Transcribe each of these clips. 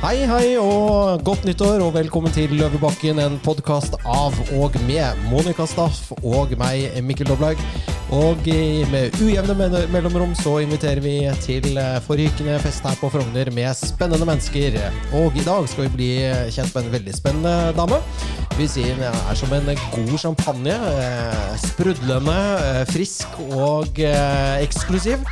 Hei, hei, og godt nyttår, og velkommen til Løvebakken, en podkast av og med Monica Staff og meg, Mikkel Doblaug. Og med ujevne mellomrom så inviterer vi til eh, forrykende fest her på Frogner med spennende mennesker. Og i dag skal vi bli kjent med en veldig spennende dame. Vi sier hun er som en god champagne. eh, Sprudlende, eh, frisk og eksklusiv.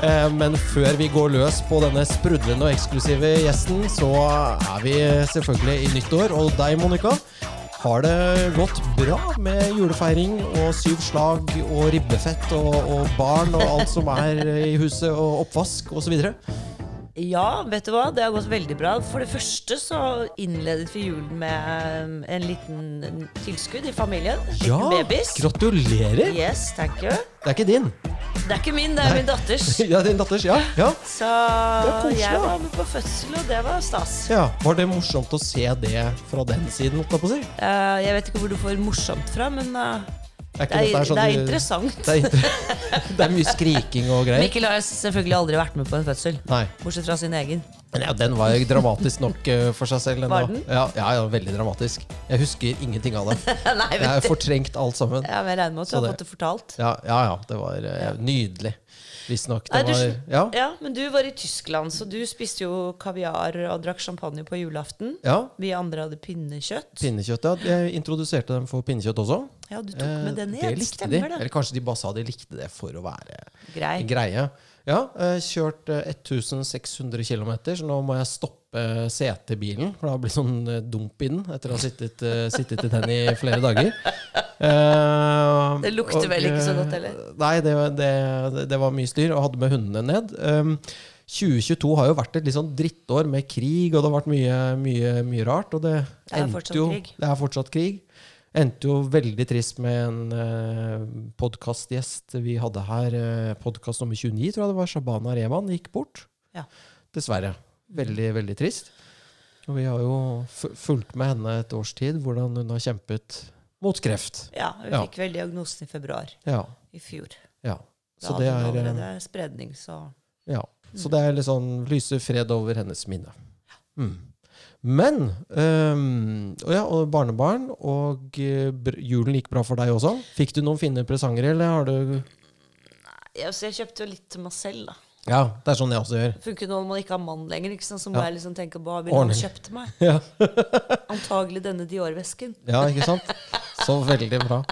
Eh, Men før vi går løs på denne sprudlende og eksklusive gjesten, så er vi selvfølgelig i nyttår. Og deg, Monica, har det gått bra med julefeiring og syv slag og ribbefett og, og barn og alt som er i huset, og oppvask osv.? Ja, vet du hva? Det har gått veldig bra. For det første så innledet vi julen med en liten tilskudd i familien. Ja! babys. Gratulerer! Yes, thank you. Det er ikke din. Det er ikke min, det er min datters. Ja, din datters. Ja. ja. Så koselig, jeg var med på fødsel, og det var stas. ja. Var det morsomt å se det fra den siden? jeg på å si? Uh, jeg vet ikke hvor du får morsomt fra, men eh, Er det, er, sånn det er interessant. Det er, inter- det er mye skriking og greier. Mikkel har selvfølgelig aldri vært med på en fødsel. Nei. Bortsett fra sin egen. Men ja, den var dramatisk nok eh, for seg selv. Var den? Ja, ja, ja, veldig dramatisk. Jeg husker ingenting av det. Nei, Jeg har fortrengt alt sammen. Ja, men jeg regner med at du har fått det fortalt. Ja, ja, ja det var eh, nydelig. Visstnok. Ja. ja, men du var i Tyskland, så du spiste jo kaviar og drakk champagne på julaften. ja. Vi andre hadde pinnekjøtt. Pinnekjøtt. Ja. Jeg introduserte dem for pinnekjøtt også. Ja, du tok Eh, med det ned. det likte de. Stemmer det. Eller kanskje de bare sa de likte det for å være Grei. greie. Ja, eh, kjørt eh, 1600 km, så nå må jeg stoppe setet i bilen. For det har blitt sånn eh, dump i den etter å ha sittet, eh, sittet i den i flere dager. Eh, Det lukter vel ikke så godt, eller? eh, Nei, det, det, det var mye styr, og hadde med hundene ned. Um, 2022 har jo vært et litt sånn drittår med krig, og det har vært mye, mye, mye rart. Og det, Det endte jo, krig. Det er fortsatt krig. Endte jo veldig trist med en eh, podkastgjest vi hadde her. Eh, Podkast nummer 29, tror jeg det var. Shabana Rehman gikk bort. Ja. Dessverre. Veldig, veldig trist. Og vi har jo fulgt med henne et års tid, hvordan hun har kjempet mot kreft. Ja, hun Ja. fikk vel diagnosen i februar Ja. i fjor. ja. Da Så hadde det er eh, allerede spredning, så Ja. Så det er litt sånn lyse fred over hennes minne. Mm. Men øhm, og ja, og barnebarn, og eh, julen gikk bra for deg også. Fikk du noen fine presanger, eller har du Nei, altså jeg kjøpte jo litt til meg selv, da. Ja, det er sånn jeg også gjør. Funker når man ikke har mann lenger. ikke sant? Så må Ja. jeg liksom tenke på hva ville han kjøpt meg? Ja, Antagelig denne Dior-vesken. ja ikke sant? Så veldig bra.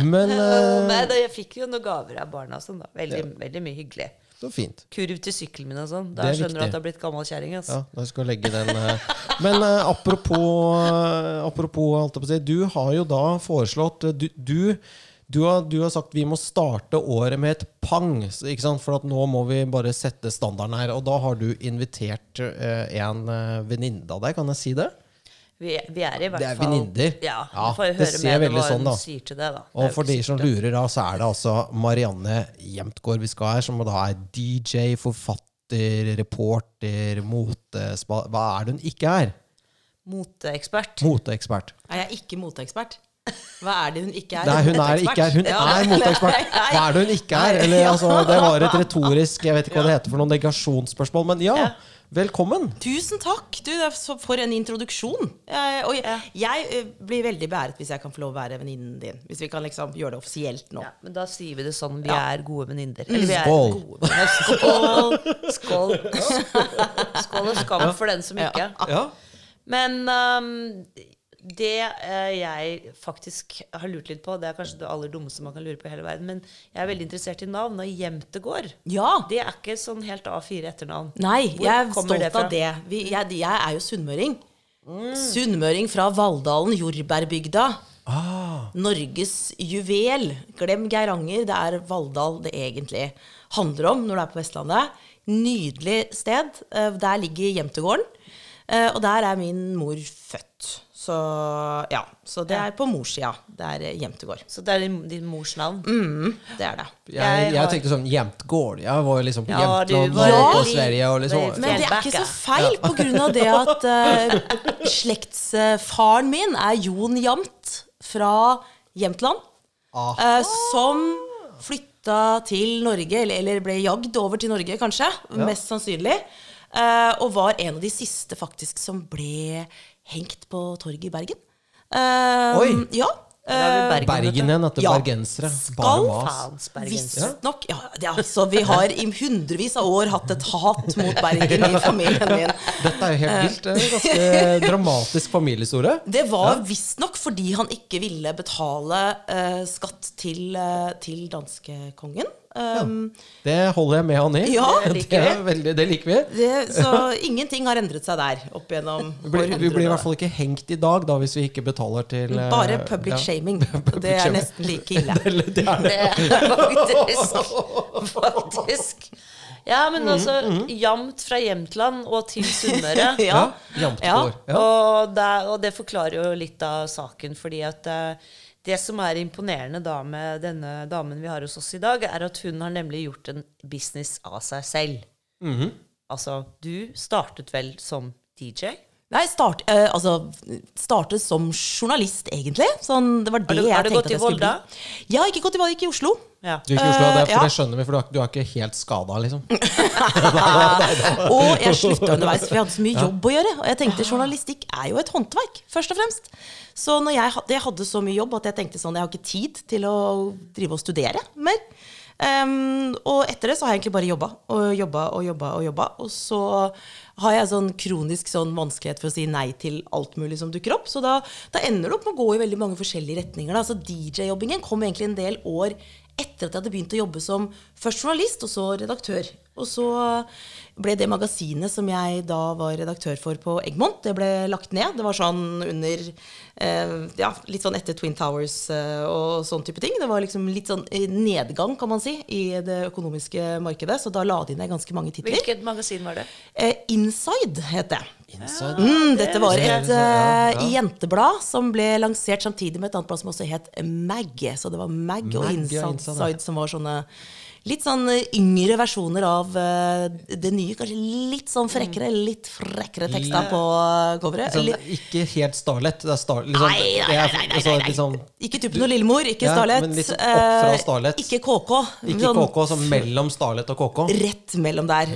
Men Uh, Nei, øh, da, jeg fikk jo noen gaver av barna sånn, da. Veldig, veldig mye hyggelig. Så fint. Kurv til sykkelen min og sånn. Der skjønner viktig. du at du har blitt gammel kjerring. Altså. Ja, da skal legge den eh. Men uh, apropos, uh, apropos alt jeg på å si, du har jo da foreslått Du, du, du, har, du har sagt vi må starte året med et pang, ikke sant? for nå må vi bare sette standarden her. Og da har du invitert en venninne av deg, kan jeg si det? Vi, vi er i hvert Det er fall venninner. Ja, Ja, får det ser med veldig sånn, da. sier det, da. Og for de som lurer, da, så er det altså Marianne Jemtgård vi skal her, som da er DJ, forfatter, reporter, motespa... Hva er det hun ikke er? Moteekspert. Moteekspert. Er jeg ikke moteekspert? Hva er det hun ikke er? Nei, hun er ikke er. Hun Ja. er moteekspert. Hva er det hun ikke er? Eller, altså, det var et retorisk Jeg vet ikke hva det heter for noen negasjonsspørsmål, men ja, Ja. Velkommen. Tusen takk! Du, for en introduksjon. Jeg, og jeg, jeg eh, blir veldig beæret hvis jeg kan få lov å være venninnen din. Hvis vi kan liksom gjøre det offisielt nå. Ja, men da sier vi det sånn. Vi Ja. er gode venninner. Vi er Skål. gode. Skål. Skål. Skål og skam for den som ikke. Ja. Men um, det eh, jeg faktisk har lurt litt på, det er kanskje det aller dummeste man kan lure på i hele verden, men jeg er veldig interessert i navn. Og Jemtegård, Ja! det er ikke sånn helt A4 etternavn. Nei, Hvor jeg er kommer det stolt fra? av det. Vi, jeg, jeg er jo sunnmøring. Sunnmøring fra Valldalen, jordbærbygda. Norges juvel. Glem Geiranger. Det er Valldal det egentlig handler om når du er på Vestlandet. Nydelig sted. Eh, Der ligger Jemtegården. Eh, Og der er min mor født. Så ja. Så det er på morssida. Det er eh, Jemtegård. Så det er din, din mors navn. Det er det. Jeg, Jeg jeg har- tenkte sånn Jemtgård. Jeg var jo liksom på Ja, Jämtland var og litt- Sverige og liksom Men det er ikke så feil, på grunn av det at uh, slektsfaren min er Jon Jamt fra Jämtland. Ah. eh, som flytta til Norge, eller, eller ble jagd over til Norge, kanskje. Mest sannsynlig. Eh, og var en av de siste faktisk som ble hengt på torget i Bergen. Uh, Oi. Ja. Eh, Bergen, Bergen igjen etter Ja. bergensere. Skal Bare mas. Visstnok. Ja, altså, vi har i hundrevis av år hatt et hat mot Bergen i familien min. Dette er jo helt vilt. Det er ganske dramatisk familiehistorie. Det var visstnok fordi han ikke ville betale uh, skatt til, uh, til danskekongen. Um, Det holder jeg med han i. Ja, det liker det, er veldig, det liker vi. det, så ingenting har endret seg der opp gjennom blir, vi blir i hvert fall ikke hengt i dag, da, hvis vi ikke betaler til eh, Bare public ja. shaming. Public Det er shaming. nesten like ille. Det, er det. Er faktisk Faktisk. Ja, men altså Jamt fra Jämtland og til Sunnmøre. Ja. Ja. Ja. Og, det, og det forklarer jo litt av saken, fordi at eh, det som er imponerende da med denne damen vi har hos oss i dag, er at hun har nemlig gjort en business av seg selv. Mhm. Altså, du startet vel som DJ? Nei, start, eh, altså, startet som journalist, egentlig. Sånn, det var det du- jeg har du tenkte gått at i jeg skulle Volda? bli. Ja, ikke gått i Volda, ikke i Oslo. Ja. Du i Oslo, det, er- Eh, for ja. det skjønner vi, for du er, du er ikke helt skada, liksom. Og jeg slutta underveis, for jeg hadde så mye jobb å gjøre. Og jeg tenkte journalistikk er jo et håndverk, først og fremst. Så når jeg, hadde- jeg hadde så mye jobb at jeg tenkte sånn, jeg har ikke tid til å drive og studere mer. Um, og etter det så har jeg egentlig bare jobba og jobba og jobba. Og jobba. Og så har jeg sånn kronisk sånn vanskelighet for å si nei til alt mulig som dukker opp. Så da, da ender det opp med å gå i veldig mange forskjellige retninger. Da. Så DJ-jobbingen kom egentlig en del år etter at jeg hadde begynt å jobbe som først journalist, og så redaktør. Og så ble det magasinet som jeg da var redaktør for på Egmont, det ble lagt ned. Det var sånn under eh, Ja, litt sånn etter Twin Towers eh, og sånn type ting. Det var liksom litt sånn eh, nedgang, kan man si, i det økonomiske markedet. Så da la de ned ganske mange titler. Hvilket magasin var det? Eh, Inside het det. Inside. Mm, dette var et uh, jenteblad som ble lansert samtidig med et annet blad som også het Mag. Så det var Mag og ja, Inside, Inside, ja. som var sånne litt sånn eh, yngre versjoner av eh, det nye. Kanskje litt sånn frekkere, litt frekkere tekster på eh, coveret. Sånn, ikke helt Starlet. Det er star, liksom, Nei, nei, nei, nei, nei, altså, nei. Liksom, Ikke Tuppen og Lillemor, ikke Ja, Starlet. men litt opp fra eh, Starlet. Ikke KK. ikke Sånn KK, som mellom Starlet og KK. Rett mellom der.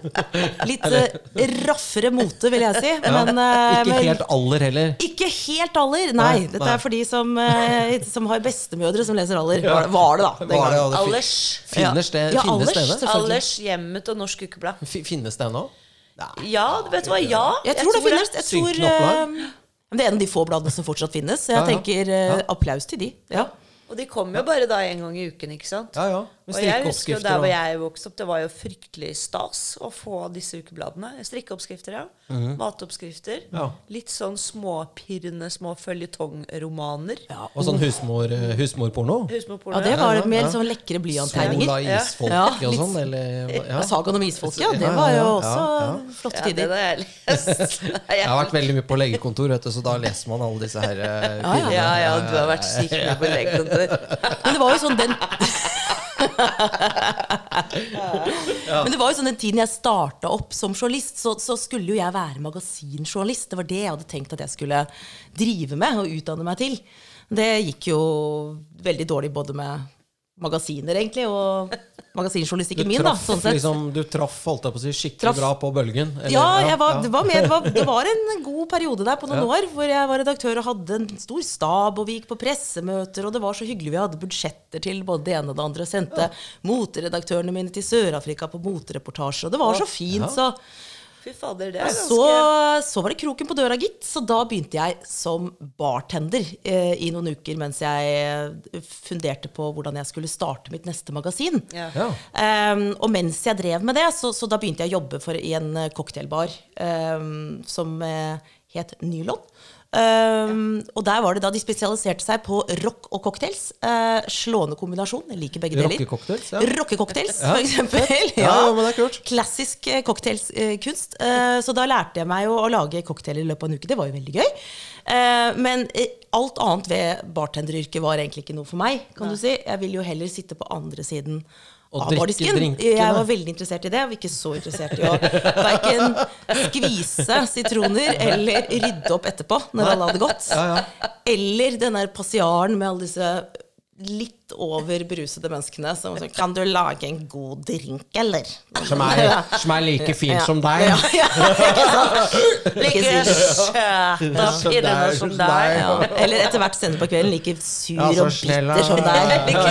Litt uh, raffere mote, vil jeg si. Men, uh, Ikke helt aller heller. Ikke helt aller, nei. Nei, Dette er for de som, uh, som har bestemødre som leser aller. Var, var det, da. Var det, gangen. det Allers. Finnes det, Ja, finnes Allers, det? Allers, Hjemmet og Norsk Ukeblad. Fi- Finnes det ennå? Ja, vet du hva? Ja. Jeg tror det finnes. Jeg tror, eh, det er en av de få bladene som fortsatt finnes. Jeg tenker uh, applaus til de. Ja. Og de kommer jo bare da en gang i uken, ikke sant? Ja, ja. Og jeg husker jo der hvor jeg vokste opp, det var jo fryktelig stas å få disse ukebladene. Strikkeoppskrifter, ja. Matoppskrifter. Mhm. Ja. Litt sånn småpirrende små føljetongromaner. Og sånn husmor, eh, husmorporno. Husmorporno. ja, det var ja, med litt sånn lekre blyanttegninger. Sola isfolk Ja, og sånn, eller ja. Ja, Sagaen om isfolket, ja. Det var jo ja, også ja, ja. flotte Ja, det tider. har jeg lest. Jeg har vært veldig mye på legekontor, vet du, så da leser man alle disse her uh, Ja, ja. Ja, ja, du har vært sykt mye på legekontor. Men det var jo sånn den Men det var jo sånn den tiden jeg starta opp som journalist, så, så skulle jo jeg være magasinjournalist. Det var det jeg hadde tenkt at jeg skulle drive med og utdanne meg til. Det gikk jo veldig dårlig både med magasiner, egentlig, og magasinjournalistikken min, da, sånn sett. liksom, du traff, holdt jeg på å si, skikkelig Traff. bra på bølgen. eller- Ja, jeg var, ja. det, var med, det, var, det var en god periode der på noen Ja. år hvor jeg var redaktør og hadde en stor stab, og vi gikk på pressemøter, og det var så hyggelig. Vi hadde budsjetter til både det ene og det andre. og Sendte moteredaktørene mine til Sør-Afrika på motereportasje, og det var så fint. Så, Fy fader, det er så, ganske så var det kroken på døra, gitt. Så da begynte jeg som bartender eh, i noen uker mens jeg eh, funderte på hvordan jeg skulle starte mitt neste magasin. ja. Ja. Um, og mens jeg drev med det, så, så da begynte jeg å jobbe for, i en eh, cocktailbar um, som eh, het Nylon. Um, og der var det da de spesialiserte seg på rock og cocktails. Uh, slående kombinasjon. Jeg liker begge deler. Rockecocktails, ja. Rockecocktails, Ja. for eksempel. Ja, ja, men det er kult. Klassisk eh, cocktailskunst. Uh, så da lærte jeg meg jo å lage cocktail i løpet av en uke. Det var jo veldig gøy. Uh, men alt annet ved bartenderyrket var egentlig ikke noe for meg. kan du si. Jeg ville jo heller sitte på andre siden Og av bardisken. Jeg var veldig interessert i det, og ikke så interessert i å verken skvise sitroner eller rydde opp etterpå når alle hadde gått. Ja, ja. Eller den der passiaren med alle disse litt over berusede menneskene som sånn Kan du lage en god drink, eller? Som er, som er like fin Ja. som deg. Ja, ja, ikke sant? Like Som pirrende som deg. ja. Eller etter hvert senere på kvelden like sur og bitter som deg. Ikke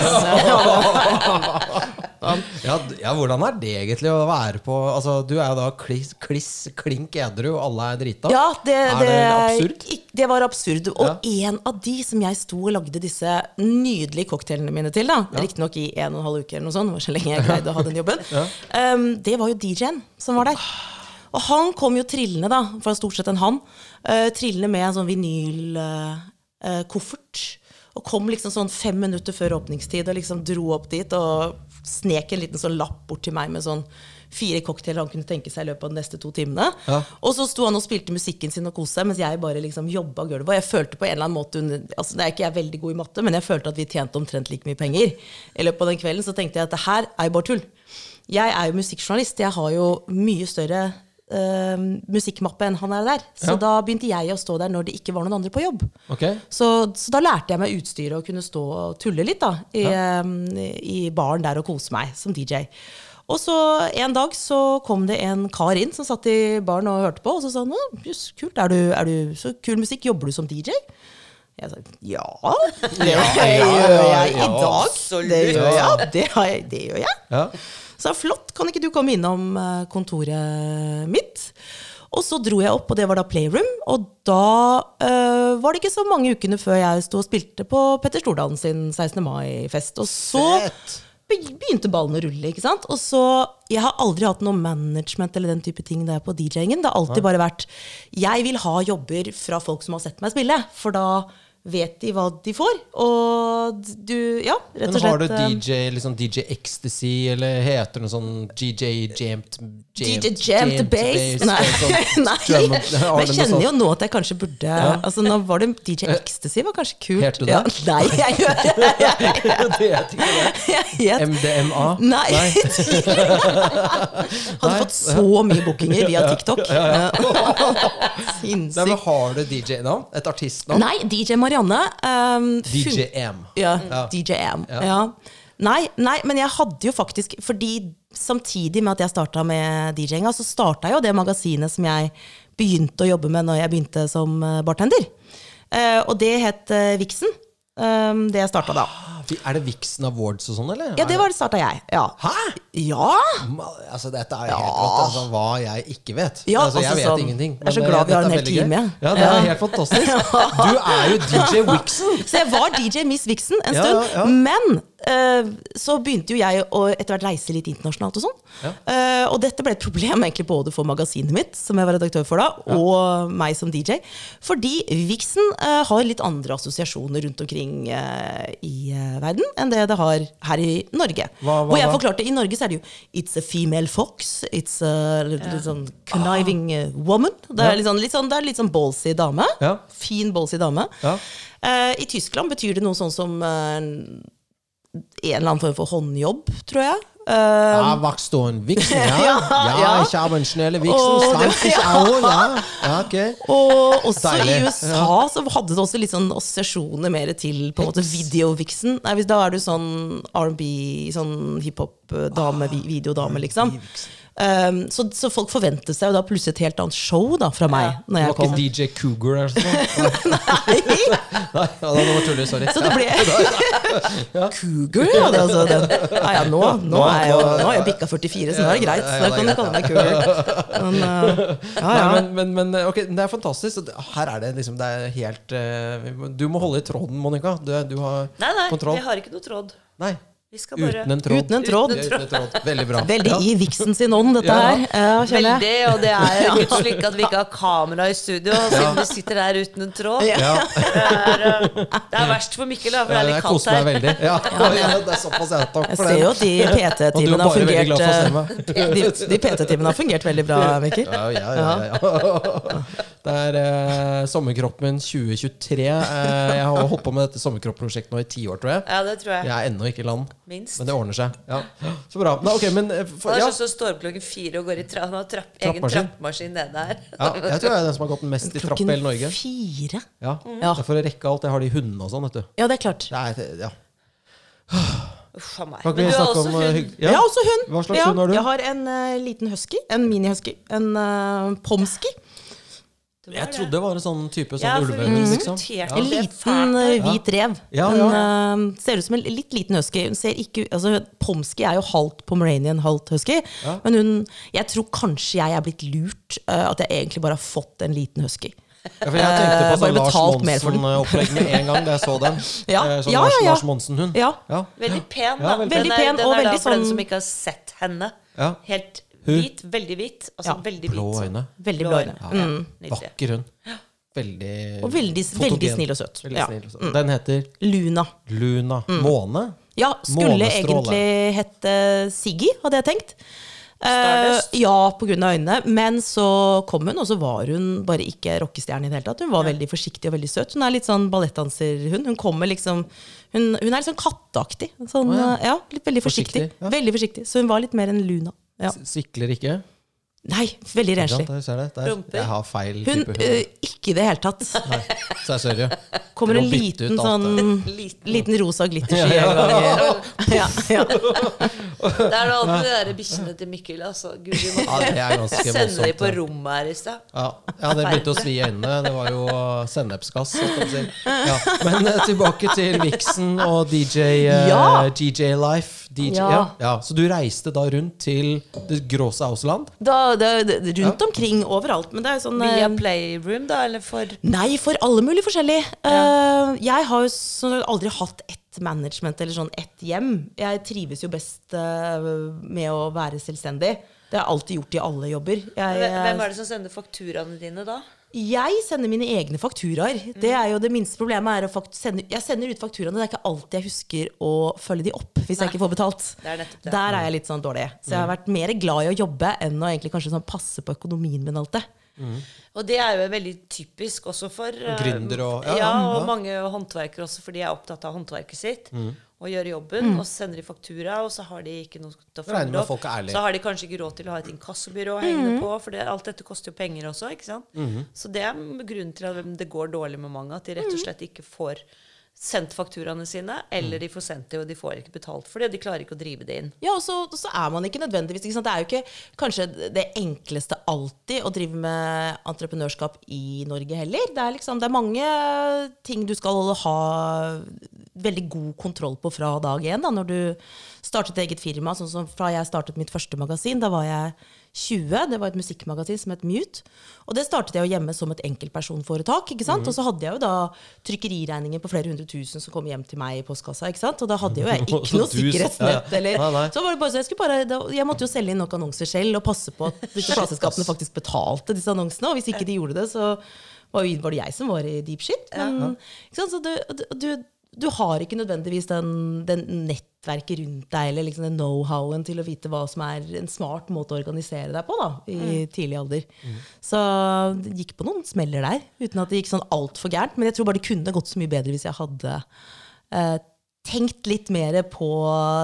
sant? Ja, ja, hvordan er det egentlig å være på Altså, Du er jo da kliss, kliss klink edru, og alle er drita. Ja, det, Er det, absurd? det var absurd. Og Ja. en av de som jeg sto og lagde disse nydelige cocktailene mine til, da, riktignok i en og en halv uke eller noe sånt, det var så lenge jeg greide å ha den jobben, um, det var jo DJ-en som var der. Og han kom jo trillende, da, for stort sett en han, uh, trillende med en sånn vinylkoffert. og kom liksom sånn fem minutter før åpningstid og liksom dro opp dit og snek en liten sånn lapp bort til meg med sånn fire cocktailer han kunne tenke seg i løpet av de neste to timene. Ja. Og så sto han og spilte musikken sin og koste seg, mens jeg bare liksom jobba gulvet. Og jeg følte på en eller annen måte under, altså Det er ikke jeg veldig god i matte, men jeg følte at vi tjente omtrent like mye penger. I løpet av den kvelden så tenkte jeg at det her er jo bare tull. Jeg er jo musikkjournalist. Jeg har jo mye større eh, musikkmappe enn han er der. Så Ja. da begynte jeg å stå der når det ikke var noen andre på jobb. Okay. Så, så da lærte jeg meg utstyret og kunne stå og tulle litt da, i, eh, i baren der og kose meg som DJ. Og så en dag så kom det en kar inn som satt i baren og hørte på, og så sa han «Å, kult, er du, er du så kul musikk, jobber du som DJ? Jeg sa ja, det gjør jeg i dag. Det gjør jeg. Det, har jeg, det gjør jeg. Så flott, kan ikke du komme innom eh, kontoret mitt? Og så dro jeg opp, og det var da Playroom. Og da øh, var det ikke så mange ukene før jeg sto og spilte på Petter Stordalen sin 16. mai-fest. Og så Fett. begynte ballen å rulle. ikke sant? Og så, Jeg har aldri hatt noe management eller den type ting der på DJ-ingen. Det har alltid bare vært Jeg vil ha jobber fra folk som har sett meg spille, for da vet de hva de får. Og du Ja, rett og slett. Men har du eh, DJ, liksom DJ Ecstasy, eller heter det noe sånn DJ Jammed DJ Jamt Base Bass? Nei. sånn Nei. Men jeg kjenner jo nå at jeg kanskje burde Altså Nå var det DJ Ecstasy var kanskje kult. Het du det? Ja, nei, jeg gjør det. Heter ikke det. MDMA? Nei. Hadde fått så mye bookinger via TikTok. Sinnssykt. har du DJ-navn? Et artistnavn? Nei, DJ Marianne. Um, DJM. Ja, Ja. DJ Ja. Ja. Nei, nei, men jeg hadde jo faktisk Fordi samtidig med at jeg starta med DJ-inga, så starta jo det magasinet som jeg begynte å jobbe med når jeg begynte som eh, bartender. Uh, og det het uh, Vixen. Um, det starta da. Er det Vixen Awards og sånn, eller? Ja, det var det starta jeg. Ja. Hæ? Ja! Altså, dette er helt rått. Altså, hva jeg ikke vet. Ja, altså, jeg altså vet sånn- ingenting. jeg er så glad vi har en hel time. Ja, det er Ja. helt fantastisk. Du er jo DJ Wixen! Så jeg var DJ Miss Vixen en stund. ja, ja. Men eh, så begynte jo jeg å etter hvert reise litt internasjonalt og sånn. Ja. Eh, og dette ble et problem egentlig både for magasinet mitt, som jeg var redaktør for da, og meg som DJ. Fordi Vixen eh, har litt andre assosiasjoner rundt omkring eh, i eh, verden enn det det har her i Norge. Hva- hva og jeg forklarte i Norge så er det jo It's a female fox. It's a litt, litt sånn conniving ah. woman. Det Ja. er litt sånn, litt sånn, det er litt sånn ballsy dame. Ja. Fin ballsy dame. Ja. Uh, I Tyskland betyr det noe sånn som eh, en eller annen form for håndjobb, tror jeg. Um, Ja, wachst du en Wixen? Ja, ja, ja. ich habe einen schnelle Wixen. Oh, 20 ja. Euro, ja. ja ok. og også Deilig. i USA så hadde det også litt sånn assosiasjoner mer til på en måte video-vixen. Da er du sånn R&B, sånn hiphop-dame, ah, videodame, liksom. Um, så, så folk forventet seg jo da plutselig et helt annet show da fra meg. Ja. Når jeg var ikke DJ Cougar eller sånn? Nei, Nei, ja, det var tullig, sorry. så det ble Cougar, ja. Det, altså, den. Ja, ja, nå, nå, er jeg jo, nå har jeg bikka 44, så nå er det greit. Så da kan du kalle meg Cougar. Men, uh, ja, Nei, men, men, men okay, det er fantastisk. Her er det liksom Det er helt uh, Du må holde i tråden, Monica. Du, du har Nei, nei, kontroll. jeg har ikke noe tråd. Nei, bare uten en tråd. Uten en tråd. Uten en tråd. Veldig bra. Veldig i viksen sin ånd, dette Ja. her. Ja. Veldig, og det er Guds slik at vi ikke har kamera i studio, siden vi sitter der uten en tråd. Ja. Ja, Det er, uh, det er verst for Mikkel, da, for det er litt kaldt her. veldig. Ja, ja, det er såpass, ja. Takk Jeg for ser jo det. at de PT-timene har for fungert eh, De, de PT-timene har fungert veldig bra, Mikkel. Ja, ja, ja, ja. Det er eh, sommerkroppen min 2023. Eh, jeg har holdt på med dette sommerkroppprosjektet nå i ti år, tror jeg. Ja, det tror jeg. Jeg er ennå ikke i land, Minst. men det ordner seg. Ja. Så bra. Nei, okay, men eh, for, Han er sånn som står opp klokken fire og går i tra han har trapp, egen Trappemaskin. nede her. ja, jeg tror jeg er den som har gått mest i trapp i hele Norge. fire. Ja. Ja. Det er for å rekke alt. Jeg har de hundene og sånn, vet du. Ja, det er klart. Det er, ja. Uff a meg. Men du har også om hund. Ja. Jeg har også hund. Hva slags ja, hund har du? Jeg har en uh, liten husky. En mini-husky. En uh, pomsky. Det Jeg det. trodde det var en sånn type sånn Ja, ulvehund, liksom. Ja. En liten eh, hvit rev. Ja, Den ja. eh, ser ut som en litt liten husky. Hun ser ikke, altså, Pomsky er jo halvt pomeranian, halvt husky. Men hun, jeg tror kanskje jeg er blitt lurt. Uh, at jeg egentlig bare har fått en liten husky. Ja, for jeg tenkte på sånn Lars. Monsen-opplegg med en gang da jeg så den. Ja. Eh, Sånn Ja, ja, ja. Lars Monsen-hund. Ja. Ja. Veldig pen, Ja, da. veldig pen. er, Veldig pen, den og er da veldig for den sånn- som ikke har sett henne. Ja. Helt Hun- hvit, veldig hvit. Altså Ja, veldig blå hvit. sånn. øyne. Veldig blå øyne. Ja, Mm. Vakker hund. Veldig Og veldig, veldig snill og søt. Veldig Ja. snill og søt. Den heter Luna. Luna. Måne? Ja, skulle Månestråle. egentlig hete Siggy, hadde jeg tenkt. Uh, ja, pga. øynene. Men så kom hun, og så var hun bare ikke rockestjerne i det hele tatt. Hun var veldig forsiktig og veldig søt. Hun er litt sånn ballettdanserhund. Hun kommer liksom Hun, hun er litt sånn katteaktig. Sånn, oh, ja. eh, ja, litt veldig forsiktig. Forsiktig, ja. Veldig forsiktig. Så hun var litt mer enn Luna. Ja. Sikler ikke? Nei, veldig renslig. Jeg har feil type hund. eh, Ikke i det hele tatt. Nei, så jeg sorry. Kommer en liten sånn Liten. Rosa glittersky Ja, ja. Ja, ja. Det er alltid de der bikkjene til Mikkel. Altså. Gud, vi er ganske sende dem på rommet her i stad. Ja, ja, det begynte å svi i øynene. Det var jo sennepsgass. si. Ja, men eh, tilbake til Vixen og DJ, uh, Ja. DJ Life. DJ, ja. Ja. Ja, så du reiste da rundt til Det gråse Ausland? Da, det, det, rundt omkring overalt. Men det er jo sånn Via eh, Playroom, da? Eller for Nei, for alle mulige forskjellig. Uh, jeg har jo så aldri hatt ett management eller sånn ett hjem. Jeg trives jo best uh, med å være selvstendig. Det har jeg alltid gjort i alle jobber. Jeg, Hvem hvem er det som sender fakturaene dine, da? Jeg sender mine egne fakturaer. Det er jo det minste problemet. Er å sende, jeg sender ut fakturaene. Det er ikke alltid jeg husker å følge de opp hvis jeg ikke får betalt. Det er det. Der er jeg litt sånn dårlig. Så jeg har vært mer glad i å jobbe enn å egentlig kanskje sånn passe på økonomien min alltid. Og det er jo veldig typisk også for eh, Gründer og- ja, ja, ja, og ja. mange håndverkere også, for de er opptatt av håndverket sitt. Mm. Og gjør jobben, og så sender de faktura, og så har de ikke noe til å følge opp. Så har de kanskje ikke råd til å ha et inkassobyrå hengende på, for det, alt dette koster jo penger også. ikke sant? Mm. Så det er grunnen til at det går dårlig med mange, at de rett og slett ikke får sendt fakturaene sine, eller de får sendt det, og de får ikke betalt for det, og de klarer ikke å drive det inn. Ja, og så, så er man ikke nødvendigvis ikke sant? Det er jo ikke kanskje det enkleste alltid å drive med entreprenørskap i Norge heller. Det er, liksom, det er mange ting du skal ha veldig god kontroll på fra dag én. Da, når du startet eget firma. Sånn som fra jeg startet mitt første magasin, da var jeg 20. Det var et musikkmagasin som het Mute. Og det startet jeg jo hjemme som et enkeltpersonforetak. ikke sant? Og så hadde jeg jo da trykkeriregninger på flere hundre tusen som kom hjem til meg i postkassa. ikke sant? Og da hadde jo jeg ikke noe sikkerhetsnett. ja, ja. Eller, Nei, nei. så var det bare så jeg, skulle bare, da, jeg måtte jo selge inn nok annonser selv og passe på at disse plateselskapene faktisk betalte disse annonsene. Og hvis ikke de gjorde det, så var, det jeg som var i deep shit. Men, ikke sant? Så du, du, du har ikke nødvendigvis den, den nettverket rundt deg eller liksom den know-howen til å vite hva som er en smart måte å organisere deg på da, i tidlig alder. Så det gikk på noen smeller der, uten at det gikk sånn altfor gærent. Men jeg tror bare det kunne gått så mye bedre hvis jeg hadde eh, tenkt litt mer på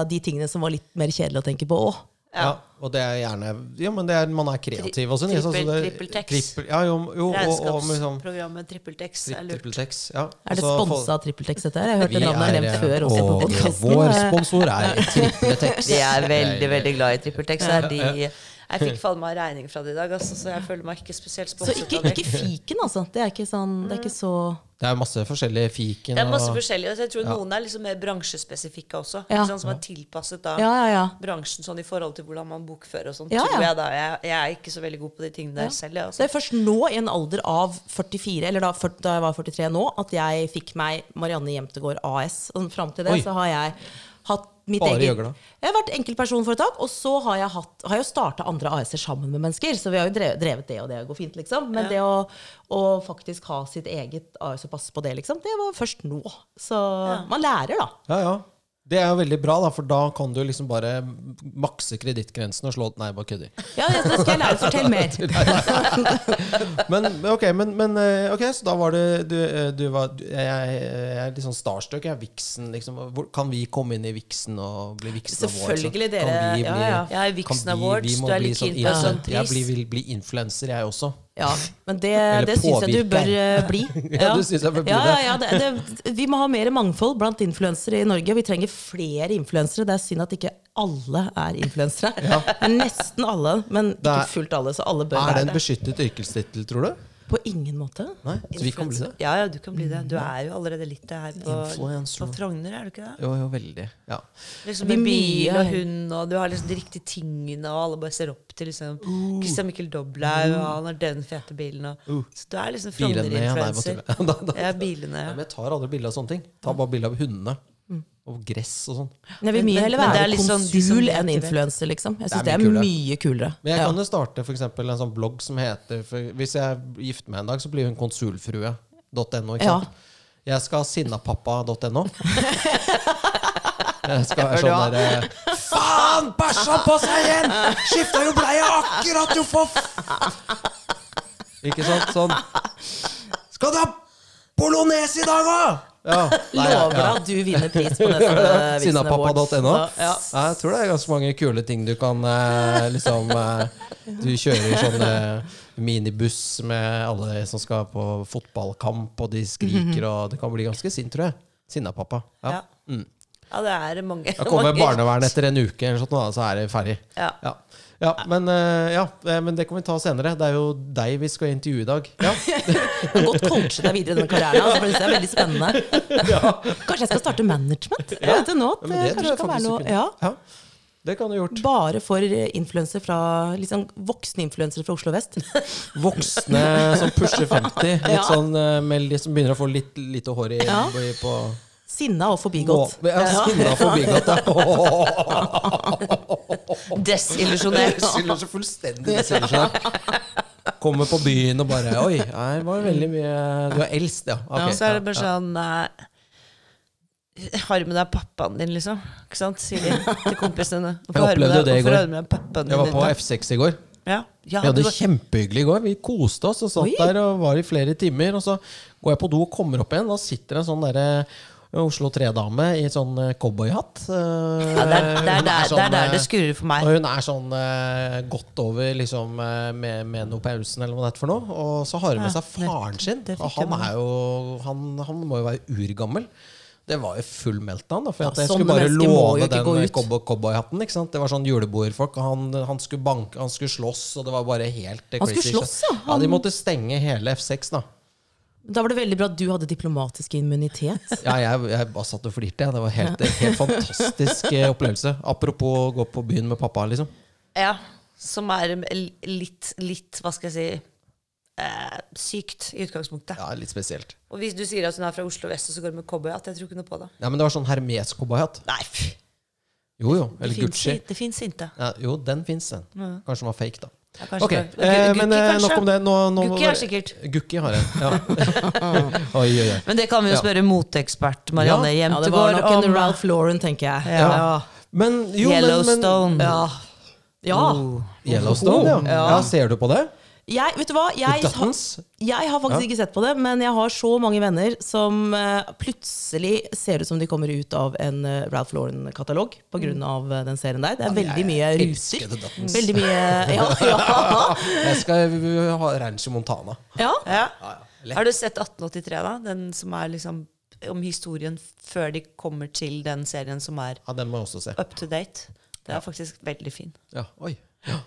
de tingene som var litt mer kjedelig å tenke på òg. Ja. Og det er gjerne Ja, men det er, man er kreativ også. Tri- så trippeltex. trippel- Ja, jo, jo og, og, liksom, Regnskapsprogrammet TrippelTex er lurt. Trippeltex. Ja. Er det Og sponsa TrippelTex, dette her? Jeg har hørt det navnet nevnt før også på og podkasten. Vår sponsor er Trippeltex. De er veldig veldig glad i TrippelTex. De, jeg fikk faen meg regning fra det i dag, altså, så jeg føler meg ikke spesielt Så ikke, ikke fiken, altså. Det er ikke sånn Det er ikke så Det er masse forskjellige fiken. Det er masse og- forskjellige. altså, Jeg tror noen er liksom mer bransjespesifikke også. Ja. Sånn som er tilpasset da Ja, ja, ja. bransjen sånn i forhold til hvordan man bokfører og sånn. Ja, tror jeg da. Jeg, jeg er ikke så veldig god på de tingene der selv. Jeg, Det altså. er først nå, i en alder av 44, eller da, da jeg var 43 nå, at jeg fikk meg Marianne Jemtegård AS. Og fram til det Oi. så har jeg hatt mitt Bare eget gjøgla. Jeg har vært enkeltpersonforetak, og så har jeg, hatt, har jeg starta andre AS-er sammen med mennesker. Så vi har jo drevet, drevet det, og det går fint, liksom. Men det å, å faktisk ha sitt eget AS og passe på det, liksom, det var først nå. Så man lærer, da. Ja, ja. Det er jo veldig bra, da, for da kan du liksom bare makse kredittgrensen og slå Nei, bare kødder. Ja, det skal jeg lære. Fortell mer. Men ok, men, men, eh, ok, så da var det Du, eh, du var jeg, jeg er litt sånn starstruck. Jeg er Vixen, liksom. Kan vi komme inn i Vixen og bli Vixen Awards? Selvfølgelig, dere. Bli, Ja, ja. Jeg er viksen Vixen vi Awards, du er litt keen sånn på en influ- sånn Jeg blir, vil bli influenser, jeg også. Ja, men det, det syns jeg du bør eh, bli. Ja, du synes jeg bør bli ja, ja, det. ja, det, det. Vi må ha mer mangfold blant influensere i Norge. Vi trenger flere influensere. Det er synd at ikke alle er influensere. Det er nesten alle, men er- ikke fullt alle. Så alle bør Er det være en beskyttet yrkestittel, tror du? På ingen måte. Nei, så vi kan bli det? Ja, ja, du kan bli det. Du er jo allerede litt det her på, på Frogner, er du ikke det? Jo, jo, veldig. Ja. Liksom med bil og hund, og du har liksom de riktige tingene, og alle bare ser opp til liksom Christian Mikkel Doblaug, og han har den fete bilen, og Så du er liksom Frogner-influencer. Bilene, ja. Nei, ja, bilene, Ja. Nei, men jeg tar aldri bilde av sånne ting. Ta bare bilde av hundene. Og gress og sånn. Jeg vil Men- mye heller er være liksom de konsul enn influenser, liksom. Jeg Det er mye, det er mye kulere. Men jeg Ja. kan jo starte for eksempel, en sånn blogg som heter for Hvis jeg gifter meg en dag, så blir hun konsulfrue.no. ikke Ja. Jeg skal sinnapappa.no. Jeg skal være sånn derre Faen! Bæsja på seg igjen! Skifta jo bleie akkurat, jo for f- Ikke sant? Sånn. Skal du ha bolognese i dag òg?! Ja. Nei, Lover ja. at du vinner pris på neste Vixen Sinnapappa.no. Ja. Jeg tror det er ganske mange kule ting du kan eh, liksom eh, Du kjører sånn eh, minibuss med alle som skal på fotballkamp, og de skriker, og det kan bli ganske sint, tror jeg. Sinnapappa. Ja. Ja. ja, det er mange. Da kommer barnevernet etter en uke, eller sånt, så er det ferdig. Ja. Ja. Ja, men, eh, ja, eh, men det kan vi ta senere. Det er jo deg vi skal intervjue i dag. Ja. Godt coache deg videre i denne karrieren. Altså, det er veldig spennende. Kanskje jeg skal starte management? Ja. vet du nå. Ja, det tror kanskje kan være noe, ja. Ja, det kan du gjort. Bare for influensere fra liksom voksne influensere fra Oslo vest. Voksne som pusher 50. Litt Ja. sånn eh, med som begynner å få litt lite hår Ja. i på Sinna og forbigått. Må- Ja, sinna forbigått, ja. Desillusjonert. Fullstendig desillusjonert. Kommer på byen og bare Oi, her var det veldig mye Du er eldst, ja. Ja, så er det bare sånn eh, Har du med deg pappaen din, liksom? Ikke sant? Sier de til kompisene. Jeg opplevde det i Hvorfor går. har du med deg pappaen din? Jeg var på? F6 i går. Ja, ja, Vi hadde det var- kjempehyggelig i går. Vi koste oss og satt Oi. der og var i flere timer. Og så går jeg på do og kommer opp igjen, Da sitter en sånn derre Oslo 3-dame i sånn eh, cowboyhatt. Eh, ja, det, er, det, er hun der, det er sånn, der det skurrer for meg. Og hun er sånn uh, godt over liksom, med, med menopausen, eller hva det er for noe. Og så har hun med seg faren sin. Og han, er jo, han, han må jo være urgammel. Det var jo full meltdown. Da, for Ja, at jeg skulle bare låne den cowboyhatten. Det var sånn julebordfolk. og Han, han, skulle banke, han skulle slåss, og det var bare helt eh, Han skulle slåss, ja. Ja, De måtte stenge hele F6, da. Da var det veldig bra at du hadde diplomatisk immunitet. Ja, jeg, jeg bare satt og flirte. Det var helt, en helt fantastisk eh, opplevelse. Apropos å gå på byen med pappa, liksom. Ja, som er litt, litt hva skal jeg si eh, sykt i utgangspunktet. Ja, Litt spesielt. Og hvis du sier at hun er fra Oslo vest, og så går hun med cowboyhatt, jeg tror ikke noe på det. Ja, Men det var sånn Hermes-cowboyhatt. Nei, Jo, jo. det Eller fins Gucci. det fins ikke. Ja, jo, den fins, den. Kanskje den var fake, da. Ja, Ok, det. eh, Gu- men Gukki, eh, nok om det. Nå, nå, Gukki er sikkert. Gukki har jeg. Ja. oi, oi, oi. Men det kan vi jo Ja. spørre moteekspert Marianne Ja, Ja, det var Jemtegård nok en om. Ralph Lauren, tenker jeg. Ja. Ja. Men jo, men, men Yellowstone. Ja. ja. Oh. Yellowstone. Ja. ja. Ser du på det? Jeg, vet du hva? Jeg, har- jeg har faktisk Ja. ikke sett på det, men jeg har så mange venner som uh, plutselig ser ut som de kommer ut av en uh, Ralph Lauren-katalog pga. av eh, den serien der. Det er veldig mye Duttons. Veldig mye Ja. ja. Jeg skal ha Ranch Montana. ja. Ja. Har du sett 1883, da? Den som er liksom om historien før de kommer til den serien som er Ja, Den må jeg også se. up to date. Det er faktisk veldig fin. Ja, oi. Ja.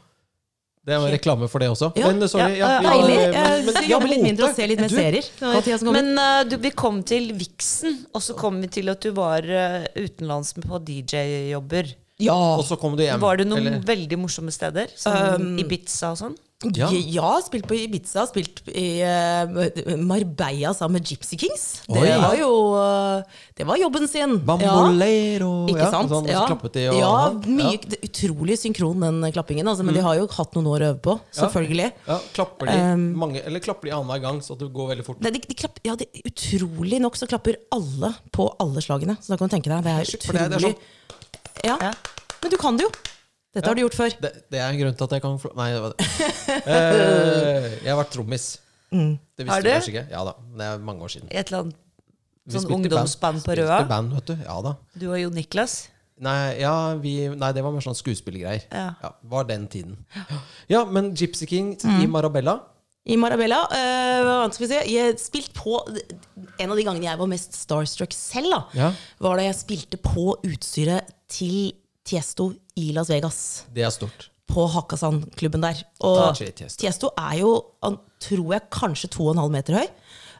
Det var reklame for det også. Ja, Men sorry. ja, Ja, ja, Deilig. men- Jeg men- jobbe litt mindre og se litt mer Du, serier. Men uh, du, vi kom til Vixen, og så kom vi til at du var uh, utenlands på DJ-jobber. ja. Og så kom du hjem. Var det noen eller? veldig morsomme steder? Som Ibiza og sånn? Ja. Ja, spilt på Ibiza, spilt i uh, Marbella sammen med Gypsy Kings. Det Oi. var jo uh, Det var jobben sin. Ja. Bambolero Ikke ja, sant? Sånn, ja. De og ja, Ja. mye, er utrolig synkron, den klappingen. Altså, men de har jo hatt noen år å øve på. Selvfølgelig. Ja, klapper de Um, mange, Eller klapper de annenhver gang, så at det går veldig fort? Nei, de, de klapper, ja, de, utrolig nok så klapper alle på alle slagene. Så da kan du tenke deg, det er utrolig. det- er ja. Ja. Men du kan det jo. Dette har du gjort før. Det, det er en grunn til at jeg kan fl- Nei, det var det. Eh, jeg har vært trommis. Det visste Har du kanskje ikke? Ja da. men Det er mange år siden. I et eller annet sånn ungdomsband på Røa? i band, vet du. Ja da. Du og Jo Niklas? Nei, ja, vi, nei, det var mer sånn skuespillergreier. Ja. Ja, var den tiden. Ja, men Gypsy King i Mm. Marabella I Marabella. Øh, si? Jeg spilte på En av de gangene jeg var mest starstruck selv, da, Ja. var da jeg spilte på utstyret til Tiesto i Las Vegas. Det er stort. På Hakkasan-klubben der. Og Tiesto. Tiesto er jo, han tror jeg, kanskje 2,5 meter høy.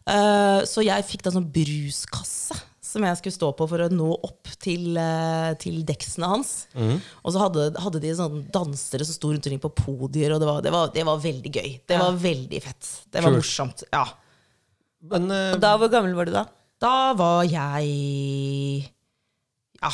Eh, så jeg fikk da sånn bruskasse som jeg skulle stå på for å nå opp til, eh, til deksene hans. Mm. Og så hadde, hadde de sånne dansere som sto rundt omkring på podier, og det var, det var, det var veldig gøy. Det var veldig fett. Det var sure. morsomt. Ja. Men eh, Da, Hvor gammel var du da? Da var jeg ja,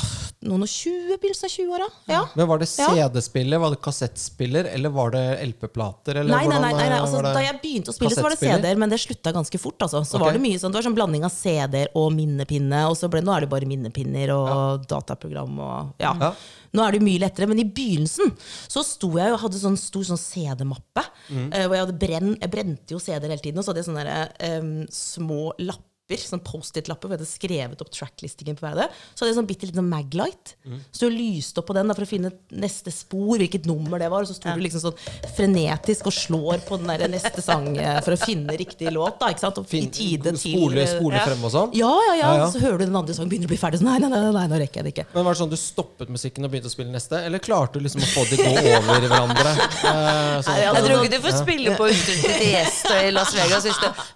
noen og tjue, begynnelsen av 20-åra. Ja. Men var det CD-spiller, var det kassettspiller, eller var det LP-plater? eller Nei, nei, nei, nei, nei. eh, Altså, da jeg begynte å spille, så var det? CD-er, men det slutta ganske fort. Altså. Så okay. var Det mye sånn, det var sånn blanding av CD-er og minnepinne. Og så ble, nå er det bare minnepinner og dataprogram. Og, ja. Ja. Nå er det mye lettere, men i begynnelsen så sto jeg og hadde sånn stor sånn CD-mappe. Mm. Uh, hvor jeg, brenn, jeg brente jo CD-er hele tiden, og så hadde jeg sånne der, um, små lapper. Sånn Post-It-lapper hvor jeg hadde skrevet opp tracklistingen på hver av det. Så hadde jeg sånn bitte liten Maglight. Mm. Så du lyste opp på den da, for å finne neste spor, hvilket nummer det var. Og så sto du liksom sånn frenetisk og slår på den der neste sang eh, for å finne riktig låt. da, ikke sant? Og Fin- i tide til spole, spole Ja. frem og sånn? Ja, ja, ja, Ja, ja. Så hører du den andre sangen begynner å bli ferdig. Sånn, nei, nei, nei, nei, nå rekker jeg det ikke. Men var det sånn du stoppet musikken og begynte å spille neste? Eller klarte du liksom å få de gå over i hverandre? Eh, sånn Jeg tror ikke du får spille på utstyret til Tiesto i Las Vegas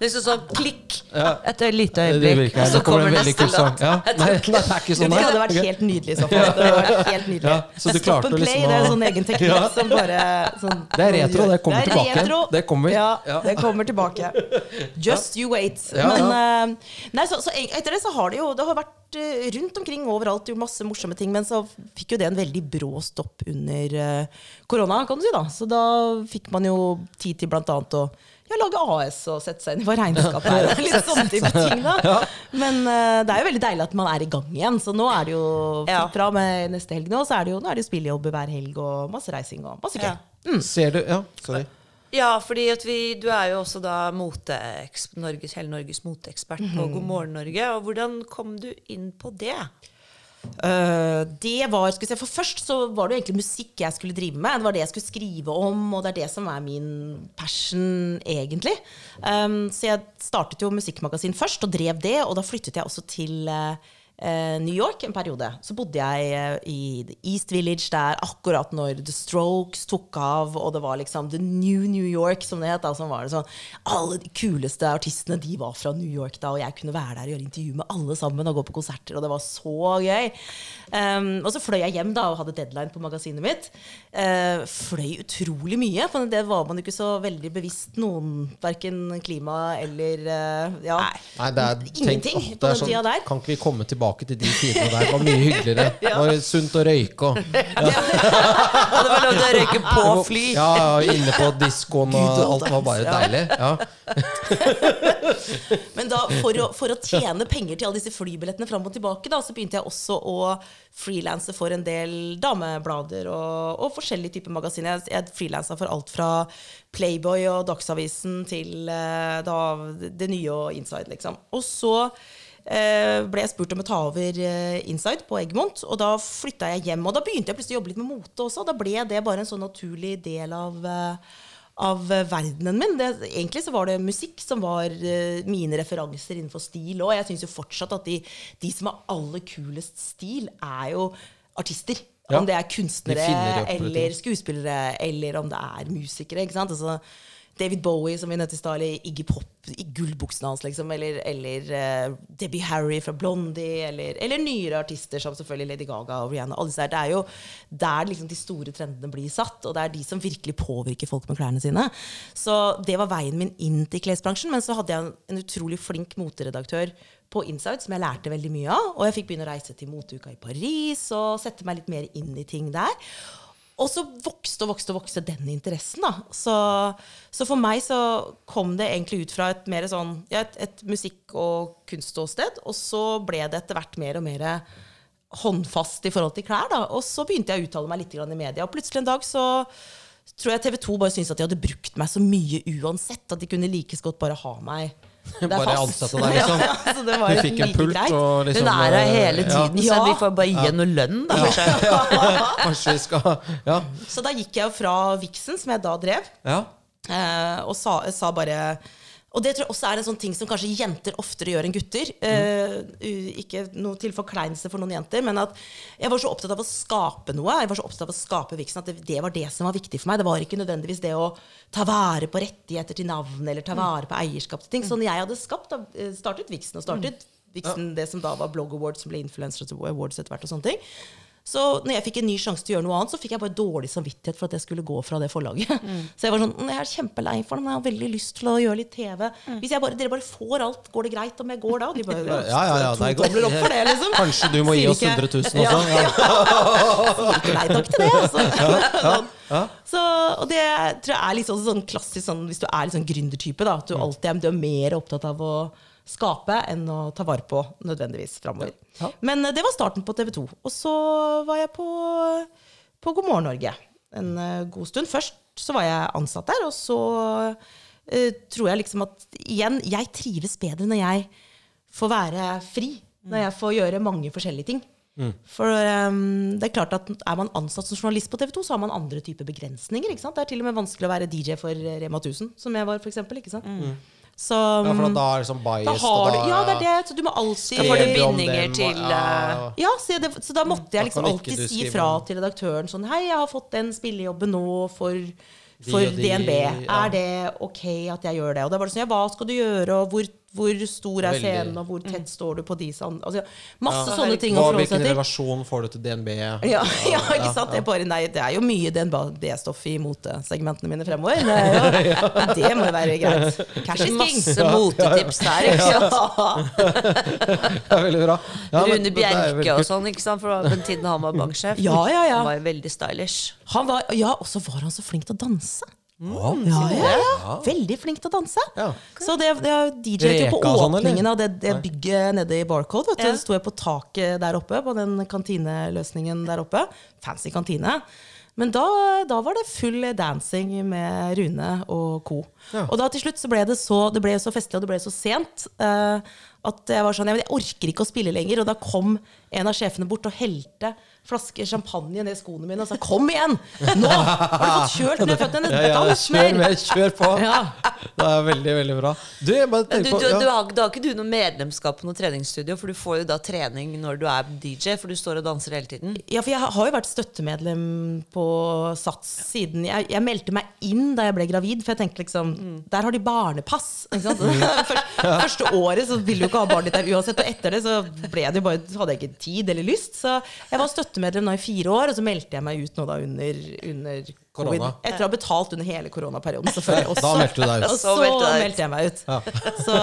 liksom sånn klikk etter et lite øyeblikk, og så kommer neste låt. Ja. Nei, nei, det er ikke sånn. Det hadde vært helt nydelig i så fall. Det hadde vært helt nydelig. Ja, så du klarte and play, liksom det er en sånn egen teknikk Ja. som bare sånn, Det er retro, det kommer det tilbake. retro. Det kommer. Ja, det kommer tilbake. Just you wait. Men eh, nei, så, så etter det så har det jo Det har vært eh, rundt omkring overalt gjort masse morsomme ting, men så fikk jo det en veldig brå stopp under eh, korona, kan du si. da Så da fikk man jo tid til blant annet å ja, lage AS og sette seg inn i hva regnskapet er. og Litt sånne type ting da Men uh, det er jo veldig deilig at man er i gang igjen. Så nå er det jo Ja. fra med neste helg nå, så er det jo, nå er det jo spillejobber hver helg og masse reising og masse gøy. Ja. Ser du Ja, sorry. Ja, fordi at vi, du er jo også da Norges, hele Norges moteekspert på God morgen Norge. Og hvordan kom du inn på det? Eh, det var, skal vi se, for Først så var det jo egentlig musikk jeg skulle drive med. Det var det jeg skulle skrive om, og det er det som er min passion, egentlig. Um, så jeg startet jo musikkmagasin først, og drev det. Og da flyttet jeg også til eh, New York en periode. Så bodde jeg eh, i East Village der akkurat når The Strokes tok av, og det var liksom The New New York, som det het. Var det sånn, alle de kuleste artistene de var fra New York da, og jeg kunne være der og gjøre intervju med alle sammen og gå på konserter, og det var så gøy. Um, og så fløy jeg hjem da og hadde deadline på magasinet mitt. Uh, fløy utrolig mye, for det var man ikke så veldig bevisst noen, verken klima eller uh, ja, Nei, det er, ingenting tenk, på det er den sånn, tida der. Kan ikke vi komme tilbake til de tidene der? Det var mye hyggeligere. Det var sunt å røyke og Og det var lov til å røyke på fly. Ja, inne på diskoen og alt var bare deilig. Ja. Men da, for å, for å tjene penger til alle disse flybillettene fram og tilbake, da, så begynte jeg også å frilanse for en del dameblader og, og forskjellige typer magasiner. Jeg, jeg frilansa for alt fra Playboy og Dagsavisen til eh, da, det nye og Inside, liksom. Og så ble jeg spurt om å ta over eh, Inside på Egmont, og da flytta jeg hjem. Og da begynte jeg plutselig å jobbe litt med mote også. Da ble det bare en sånn naturlig del av eh, av eh, verdenen min. Det, egentlig så var det musikk som var eh, mine referanser innenfor stil òg. Jeg syns jo fortsatt at de, de som har aller kulest stil, er jo artister. Ja. Om det er kunstnere eller skuespillere, eller om det er musikere. ikke sant? Altså, David Bowie, som vi nødte i stad, Iggy Pop i gullbuksene hans, liksom. Eller, eller uh, Debbie Harry fra Blondie, eller, eller nyere artister som selvfølgelig Lady Gaga og Rihanna. Alle disse her. Det er jo der liksom de store trendene blir satt, og det er de som virkelig påvirker folk med klærne sine. Så det var veien min inn til klesbransjen. Men så hadde jeg en, utrolig flink moteredaktør på Inside som jeg lærte veldig mye av. Og jeg fikk begynne å reise til moteuka i Paris og sette meg litt mer inn i ting der. Og så vokste og vokste og vokste den interessen. da. Så, så for meg så kom det egentlig ut fra et mer sånn, ja, et, et musikk- og kunstståsted. Og så ble det etter hvert mer og mer håndfast i forhold til klær. da. Og så begynte jeg å uttale meg litt i media. Og plutselig en dag så tror jeg TV 2 bare syntes at de hadde brukt meg så mye uansett. At de kunne like godt bare ha meg Bare ansette deg, liksom. Ja, ja, så det var Du fikk en pult greit. og liksom Hun er her hele hele ja. tiden, så vi får bare gi henne noe lønn. Da, kanskje. Kanskje vi skal Ja. Så da gikk jeg jo fra Vixen, som jeg da drev, ja. eh, og sa, sa bare og det tror jeg også er en sånn ting som kanskje jenter oftere gjør enn gutter. Eh, u- ikke noe til forkleinelse for noen jenter, men at jeg var så opptatt av å skape noe. Jeg var så opptatt av å skape Vixen at det, det var det som var viktig for meg. Det var ikke nødvendigvis det å ta vare på rettigheter til navn eller ta vare på eierskap til ting. Sånn jeg hadde skapt, eh, startet Vixen og startet Vixen, det som da var Blog Awards, som ble Influencer Awards etter hvert og sånne ting. Så når jeg fikk en ny sjanse til å gjøre noe annet, så fikk jeg bare dårlig samvittighet for at jeg skulle gå fra det forlaget. Så jeg var sånn, «Mm, jeg er kjempelei for det, men jeg har veldig lyst til å gjøre litt TV. Hvis jeg bare, dere bare får alt, går det greit om jeg går da? Og de bare, Ja, ja, ja, nei, to tomler opp for det, liksom. Kanskje du må gi oss ikke- 100 000 også? Ja, Ja. Nei takk til det. Altså. Ja. Så, og det tror jeg er litt sånn, sånn klassisk sånn, hvis du er litt sånn gründertype. da, At du alltid er, du er mer opptatt av å skape enn å ta vare på nødvendigvis framover. Ja. Men eh, det var starten på TV 2. Og så var jeg på, på God morgen Norge en eh, god stund. Først så var jeg ansatt der, og så uh, tror jeg liksom at igjen, jeg trives bedre når jeg får være fri. Når jeg får gjøre mange forskjellige ting. For um, det er klart at Er man ansatt som journalist på TV 2, så har man andre typer begrensninger. ikke sant? Det er til og med vanskelig å være DJ for Rema 1000, som jeg var. For eksempel, ikke sant? Så Ja, for da er det sånn bias da har du, ja, det er det. Så du må alltid Da får du bindinger til, ja. ja, så, det, så da måtte jeg liksom alltid si fra til redaktøren sånn Hei, jeg har fått den spillejobben nå for, for de de, DNB. ja. Er det ok at jeg gjør det? Og da var det sånn Ja, hva skal du gjøre, og hvor, hvor stor er Veldig. scenen, og hvor tett står du på de sånn altså, Masse Ja. sånne ting å forholde hvilken seg til. relasjon får du til DNB? Ja, ja, ikke sant? Det er, bare, nei, det er jo mye DNB-stoff i motesegmentene mine fremover. Det, er jo, det må jo være greit. Cash is king. Masse motetips der. ikke sant? Det veldig bra. Ja, men Rune er Bjerke og sånn, ikke sant? for den tiden han var banksjef. Ja, ja, ja. Han var jo veldig stylish. Han var, ja, og så var han så flink til å danse. Å, Ja, ja, ja. Veldig flink til å danse. Ja. Så det, det DJ-et jo på sånn, åpningen av det, det bygget nede i Barcode. Vet du, Ja. Så sto jeg på taket der oppe, på den kantineløsningen der oppe. Fancy kantine. Men da, da var det full dancing med Rune og co. Ja. Og da til slutt så ble det så, det ble så festlig, og det ble så sent, uh, at jeg var sånn, jeg, jeg orker ikke å spille lenger. Og da kom en av sjefene bort og helte flasker champagne ned skoene mine og sa 'kom igjen'! Nå har du fått kjølt ned føttene! Ja, ja, kjør mer! kjør på! Ja. Det er veldig, veldig bra. Du, bare Du, du, på du, har, da har ikke du noe medlemskap på noe treningsstudio, for du får jo da trening når du er DJ, for du står og danser hele tiden. Ja, for jeg har jo vært støttemedlem på Sats siden jeg, jeg meldte meg inn da jeg ble gravid. For jeg tenkte liksom Der har de barnepass. Ikke sant? Først, første året så ville du ikke ha barnet ditt der uansett. Og etter det så ble det jo bare, hadde jeg ikke tid eller lyst. Så jeg var støttemedlem nå i fire år, og så meldte jeg meg ut nå da under, under. Korona. Etter å ha betalt under hele koronaperioden, selvfølgelig. Og Da meldte du deg ut. Og så meldte du jeg meg ut. Så,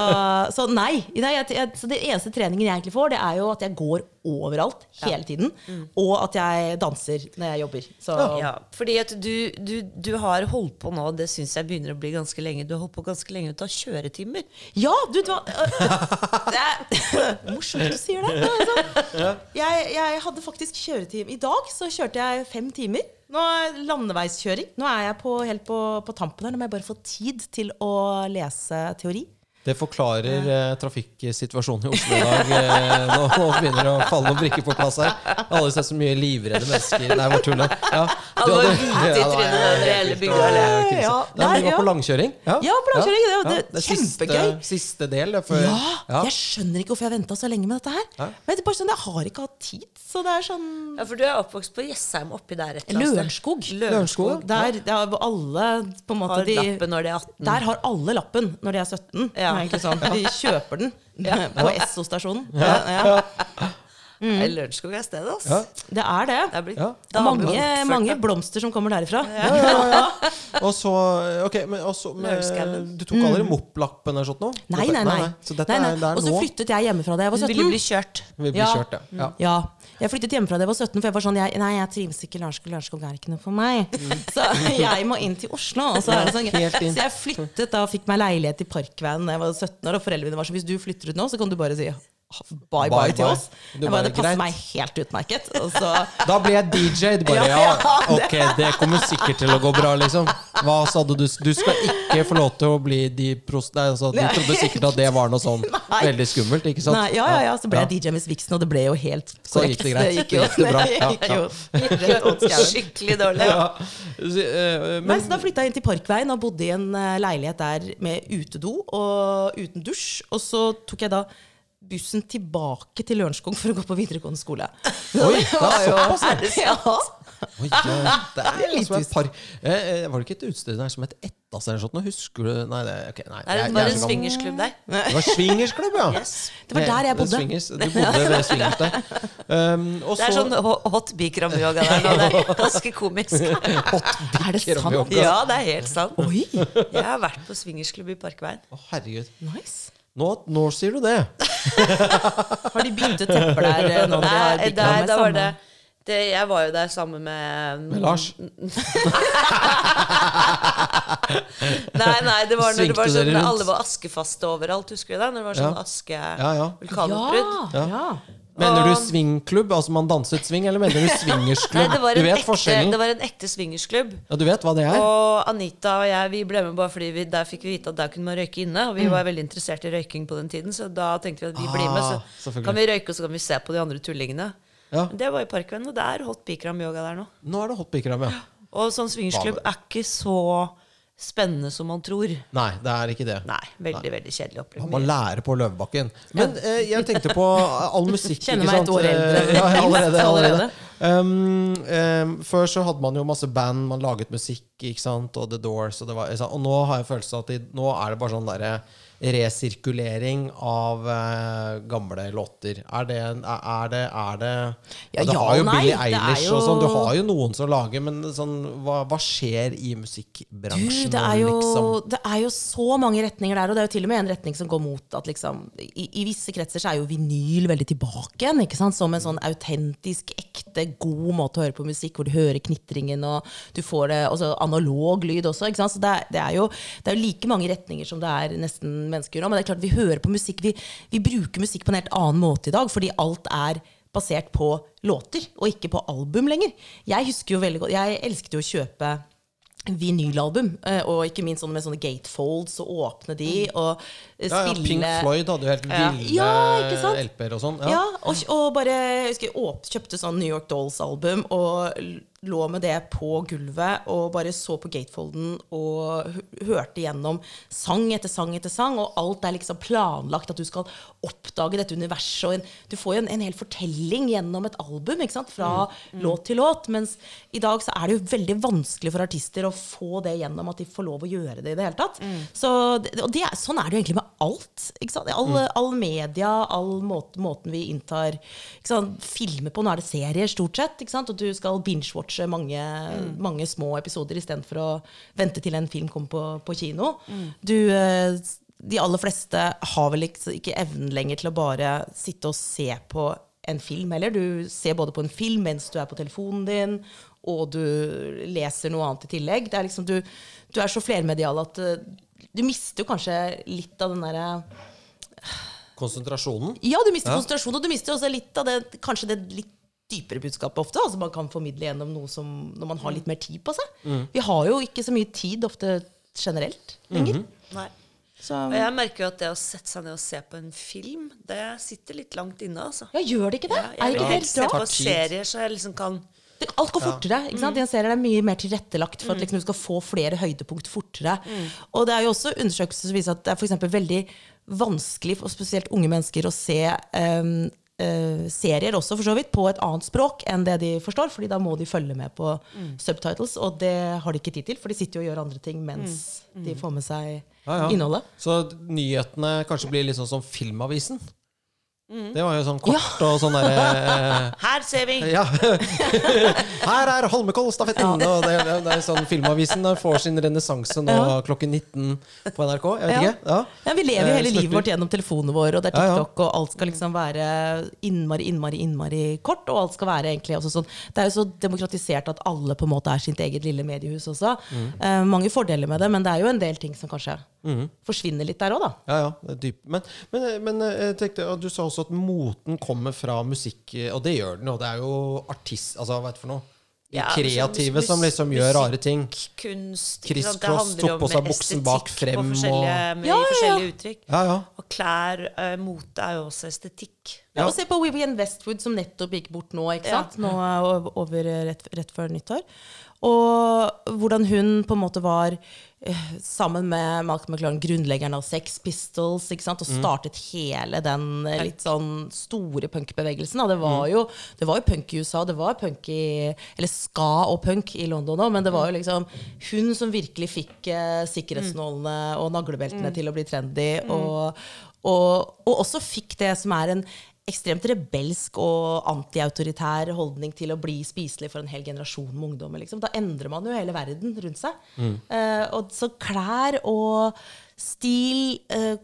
så nei. nei jeg, jeg, så det eneste treningen jeg egentlig får, det er jo at jeg går overalt hele tiden. Og at jeg danser når jeg jobber. Så Ja, fordi at du, du, du har holdt på nå, det syns jeg begynner å bli ganske lenge. Du har holdt på ganske lenge ut av kjøretimer. Ja, du, det, det er morsomt du sier det. Altså, jeg, jeg hadde faktisk kjøretime. I dag så kjørte jeg fem timer. Nå er landeveiskjøring. Nå er jeg på, helt på, på tampen her. Nå må jeg bare få tid til å lese teori. Det forklarer eh, trafikksituasjonen i Oslo i dag. Eh, nå, nå begynner det å falle noen brikker på plass her. Alle ser så mye livredde mennesker. Nei, bare tuller. Ja. Du Alle hadde- hvite i Ja, det var- trynet over hele helt bygda, eller? ja, krise. Ja, Nei, men vi nei, var på ja. langkjøring. Ja, på langkjøring, det var- det er siste, kjempegøy. siste del. Det, for, Ja, ja. Jeg skjønner ikke hvorfor jeg venta så lenge med dette her. Ja. Men det er bare sånn, Jeg har ikke hatt tid. Så det er sånn Ja, For du er oppvokst på Jessheim, oppi der et eller annet sted. Lørenskog. Lørenskog. Der, der hvor alle på en måte Har de, lappen når de er 18. Der har alle lappen når de er 17. Ja. Det er egentlig sånn. De kjøper den på Esso-stasjonen. Ja. Ja, Nei, Lørenskog er stedet, altså. Ja. det er det. Det er blitt Ja. Mange, mange blomster som kommer derifra. Og så Ok, men også med, Du tok aldri Mopp-lappen eller sånt noe? Mm. Nei, nei, nei. Så dette nei, nei. er, det er Og så nå flyttet jeg hjemmefra da jeg var Du 17. ville bli kjørt. Vil bli Ja. kjørt, ja. Jeg flyttet hjemmefra da jeg var 17, for jeg var sånn jeg, Nei, jeg trives ikke i Lørenskog. Lørenskog er ikke noe for meg. Så jeg må inn til Oslo. Så, det sånn, Mm. Så jeg flyttet da og fikk meg leilighet i Parkveien da jeg var 17 år, og foreldrene mine var sånn Hvis du flytter ut nå, så kan du bare si bye bye, Bye til oss. Du bare, bare, det passer greit. meg helt utmerket. Og så Da blir jeg DJ. Du bare Ja, ok, det kommer sikkert til å gå bra, liksom. Hva sa du? Du skal ikke få lov til å bli de prost... Nei, altså, du trodde sikkert at det var noe sånn Nei. veldig skummelt, ikke sant? Nei, ja, ja, ja, så ble Ja. jeg DJ Miss Vixen, og det ble jo helt Så korrekt. gikk det greit. gikk jo, Gikk det bra? Ja, ja. jo. Skikkelig dårlig. Ja. Så, eh, Nei, så da flytta jeg inn til Parkveien og bodde i en eh, leilighet der med utedo og uten dusj. Og så tok jeg da bussen tilbake til Lørenskog for å gå på videregående skole. Oi, det er såpass, ja. Er det sant? Oi, det er Litt et par eh, eh, Var det ikke et utested der som het Ettas eller noe? Husker du Nei, det, okay, nei, det var en swingersklubb der. Det var swingersklubb, ja. Yes. Det var der jeg bodde. Swingers, du bodde ved swingers der. Um, og Det er så sånn ho- hot bikram-yoga der nå. Det er ganske komisk. Er det sant? Ja, det er helt sant. Oi, Jeg har vært på swingersklubb i Parkveien. Å, herregud. nice. Nå, nå sier du det. Har de byttet tepper der eh, nå når de har Nei, da var det, det Jeg var jo der sammen med Med Lars. Nei, nei, det var når det var sånn alle var askefaste overalt. Husker du det? Når det var sånn Ja. aske Ja, ja. vulkanutbrudd. Ja, ja. Mener du swingklubb? Altså man danset swing, eller mener du Nei, swingersklubb? var, Du vet ekte, forskjellen? det var en ekte swingersklubb. Ja, du vet hva det er? Og Anita og jeg vi ble med bare fordi vi, der fikk vi vite at der kunne man røyke inne. Og Mm. vi var veldig interessert i røyking på den tiden, så da tenkte vi at vi blir med. Ah, Så kan vi røyke, og så kan vi se på de andre tullingene. Ja. Det var i Parkveien, og det er hot bikram yoga der nå. Nå er det hot bikram, ja. Og sånn swingersklubb er ikke så spennende som man tror. Nei, det er ikke det. Nei, veldig, veldig kjedelig opplevelse. Man lærer på Løvebakken. Men eh, jeg tenkte på all musikk. Kjenner meg et år eldre. Eh, Ja, allerede. allerede. Um, um, før så hadde man jo masse band, man laget musikk, ikke sant, og The Doors, og, det var, og nå har jeg følelsen av at de, nå er det bare sånn derre resirkulering av uh, gamle låter. Er det er, det, er det Ja, Du ja har jo nei. Billie Eilish jo- og sånn, du har jo noen som lager, men sånn, hva, hva skjer i Du, musikkbransjen? det er, jo, liksom? det er jo så mange retninger der, og det er jo til og med en retning som går mot at liksom I, i visse kretser så er jo vinyl veldig tilbake igjen, som en sånn autentisk, ekte, god måte å høre på musikk, hvor du hører knitringen, og du får det analog lyd også. Så det det, er jo, det er jo like mange retninger som det er nesten mennesker nå. Men det er klart vi hører på musikk, vi, vi bruker musikk på en helt annen måte i dag, fordi alt er basert på låter, og ikke på album lenger. Jeg husker jo veldig godt, jeg elsket jo å kjøpe vinylalbum, eh, og ikke minst sånne med sånne gatefolds, og åpne de, og spille Ja, ja, spille Pink Floyd hadde jo helt Ja. ville Ja. LP-er og sånn. Ja, og, og bare jeg husker, jeg kjøpte sånn New York Dolls-album og lå med det på gulvet og bare så på gatefolden og hørte gjennom sang etter sang etter sang, og alt er liksom planlagt at du skal oppdage dette universet. Og en, du får jo en, en hel fortelling gjennom et album, ikke sant? fra låt til låt. Mens i dag så er det jo veldig vanskelig for artister å få det gjennom at de får lov å gjøre det i det hele tatt. Så, det- og det, er- sånn er det jo egentlig med alt. Ikke sant? All, all media, all måte, måten vi inntar ikke sant? filmer på. Nå er det serier, stort sett. Ikke sant? Og du skal binge-watche mange, mange små episoder istedenfor å vente til en film kommer på, på kino. Du, eh, de aller fleste har vel ikke, ikke evnen lenger til å bare sitte og se på en film heller. Du ser både på en film mens du er på telefonen din, og du leser noe annet i tillegg. Det er liksom, du, du er så flermedial at eh, du mister jo kanskje litt av den derre Konsentrasjonen. Ja, du mister Ja. konsentrasjonen, og du mister også litt av det kanskje det litt dypere budskapet ofte. Altså man kan formidle gjennom noe som når man har litt mer tid på seg. Vi har jo ikke så mye tid ofte generelt lenger. Nei. Så Og jeg merker jo at det å sette seg ned og se på en film, det sitter litt langt inne, altså. ja, gjør det ikke det? Ja, er jeg vil ikke helst se helt på serier så jeg liksom kan Det, alt går fortere. ikke sant? Mm. en serie er mye mer tilrettelagt for at liksom, du skal få flere høydepunkt fortere. Og det er jo også undersøkelser som viser at det er for eksempel veldig vanskelig for spesielt unge mennesker å se um, serier også, for så vidt, på et annet språk enn det de forstår. fordi da må de følge med på subtitles, og det har de ikke tid til, for de sitter jo og gjør andre ting mens de får med seg Ja, ja. innholdet. Så nyhetene kanskje blir litt sånn som Filmavisen. Det var jo sånn kort og sånn derre Her ser vi! Ja. Her er Holmenkollstafetten! Og det, det, det er sånn Filmavisen får sin renessanse nå Ja. klokken 19 på NRK. Jeg vet Ja. ikke. Ja. Ja, Vi lever jo Eh, hele livet vårt gjennom telefonene våre, og det er Ja, ja. TikTok, og alt skal liksom være innmari, innmari, innmari kort. Og alt skal være egentlig også sånn Det er jo så demokratisert at alle på en måte er sitt eget lille mediehus også. Mm. Eh, mange fordeler med det, men det er jo en del ting som kanskje forsvinner litt der òg, da. Ja, ja, det er dyp. Men, men, men jeg tenkte, du sa også at moten kommer fra musikk, og det gjør den jo. Det er jo artist... Altså, hva er det for noe? De Ja, kreative mus- som liksom gjør rare ting. Kunst. Chris cross, tok på seg buksen bak frem på forskjellige, med Ja, ja, ja. forskjellige uttrykk. Og klær, uh, mote er jo også estetikk. Ja. Og se på Vivienne Westwood, som nettopp gikk bort nå, ikke sant? Nå er over, over rett, rett før nyttår. Og hvordan hun på en måte var eh, sammen med Malcolm McLaren, grunnleggeren av Sex Pistols, ikke sant? og startet hele den eh, litt sånn store punkbevegelsen. Det var, jo, det var jo punk i USA, det var punk i Eller ska og punk i London òg, men det var jo liksom hun som virkelig fikk eh, sikkerhetsnålene og naglebeltene til å bli trendy. Og, og, og også fikk det som er en ekstremt rebelsk og antiautoritær holdning til å bli spiselig for en hel generasjon med ungdommer. Liksom. Da endrer man jo hele verden rundt seg. Eh, og så klær og stil eh,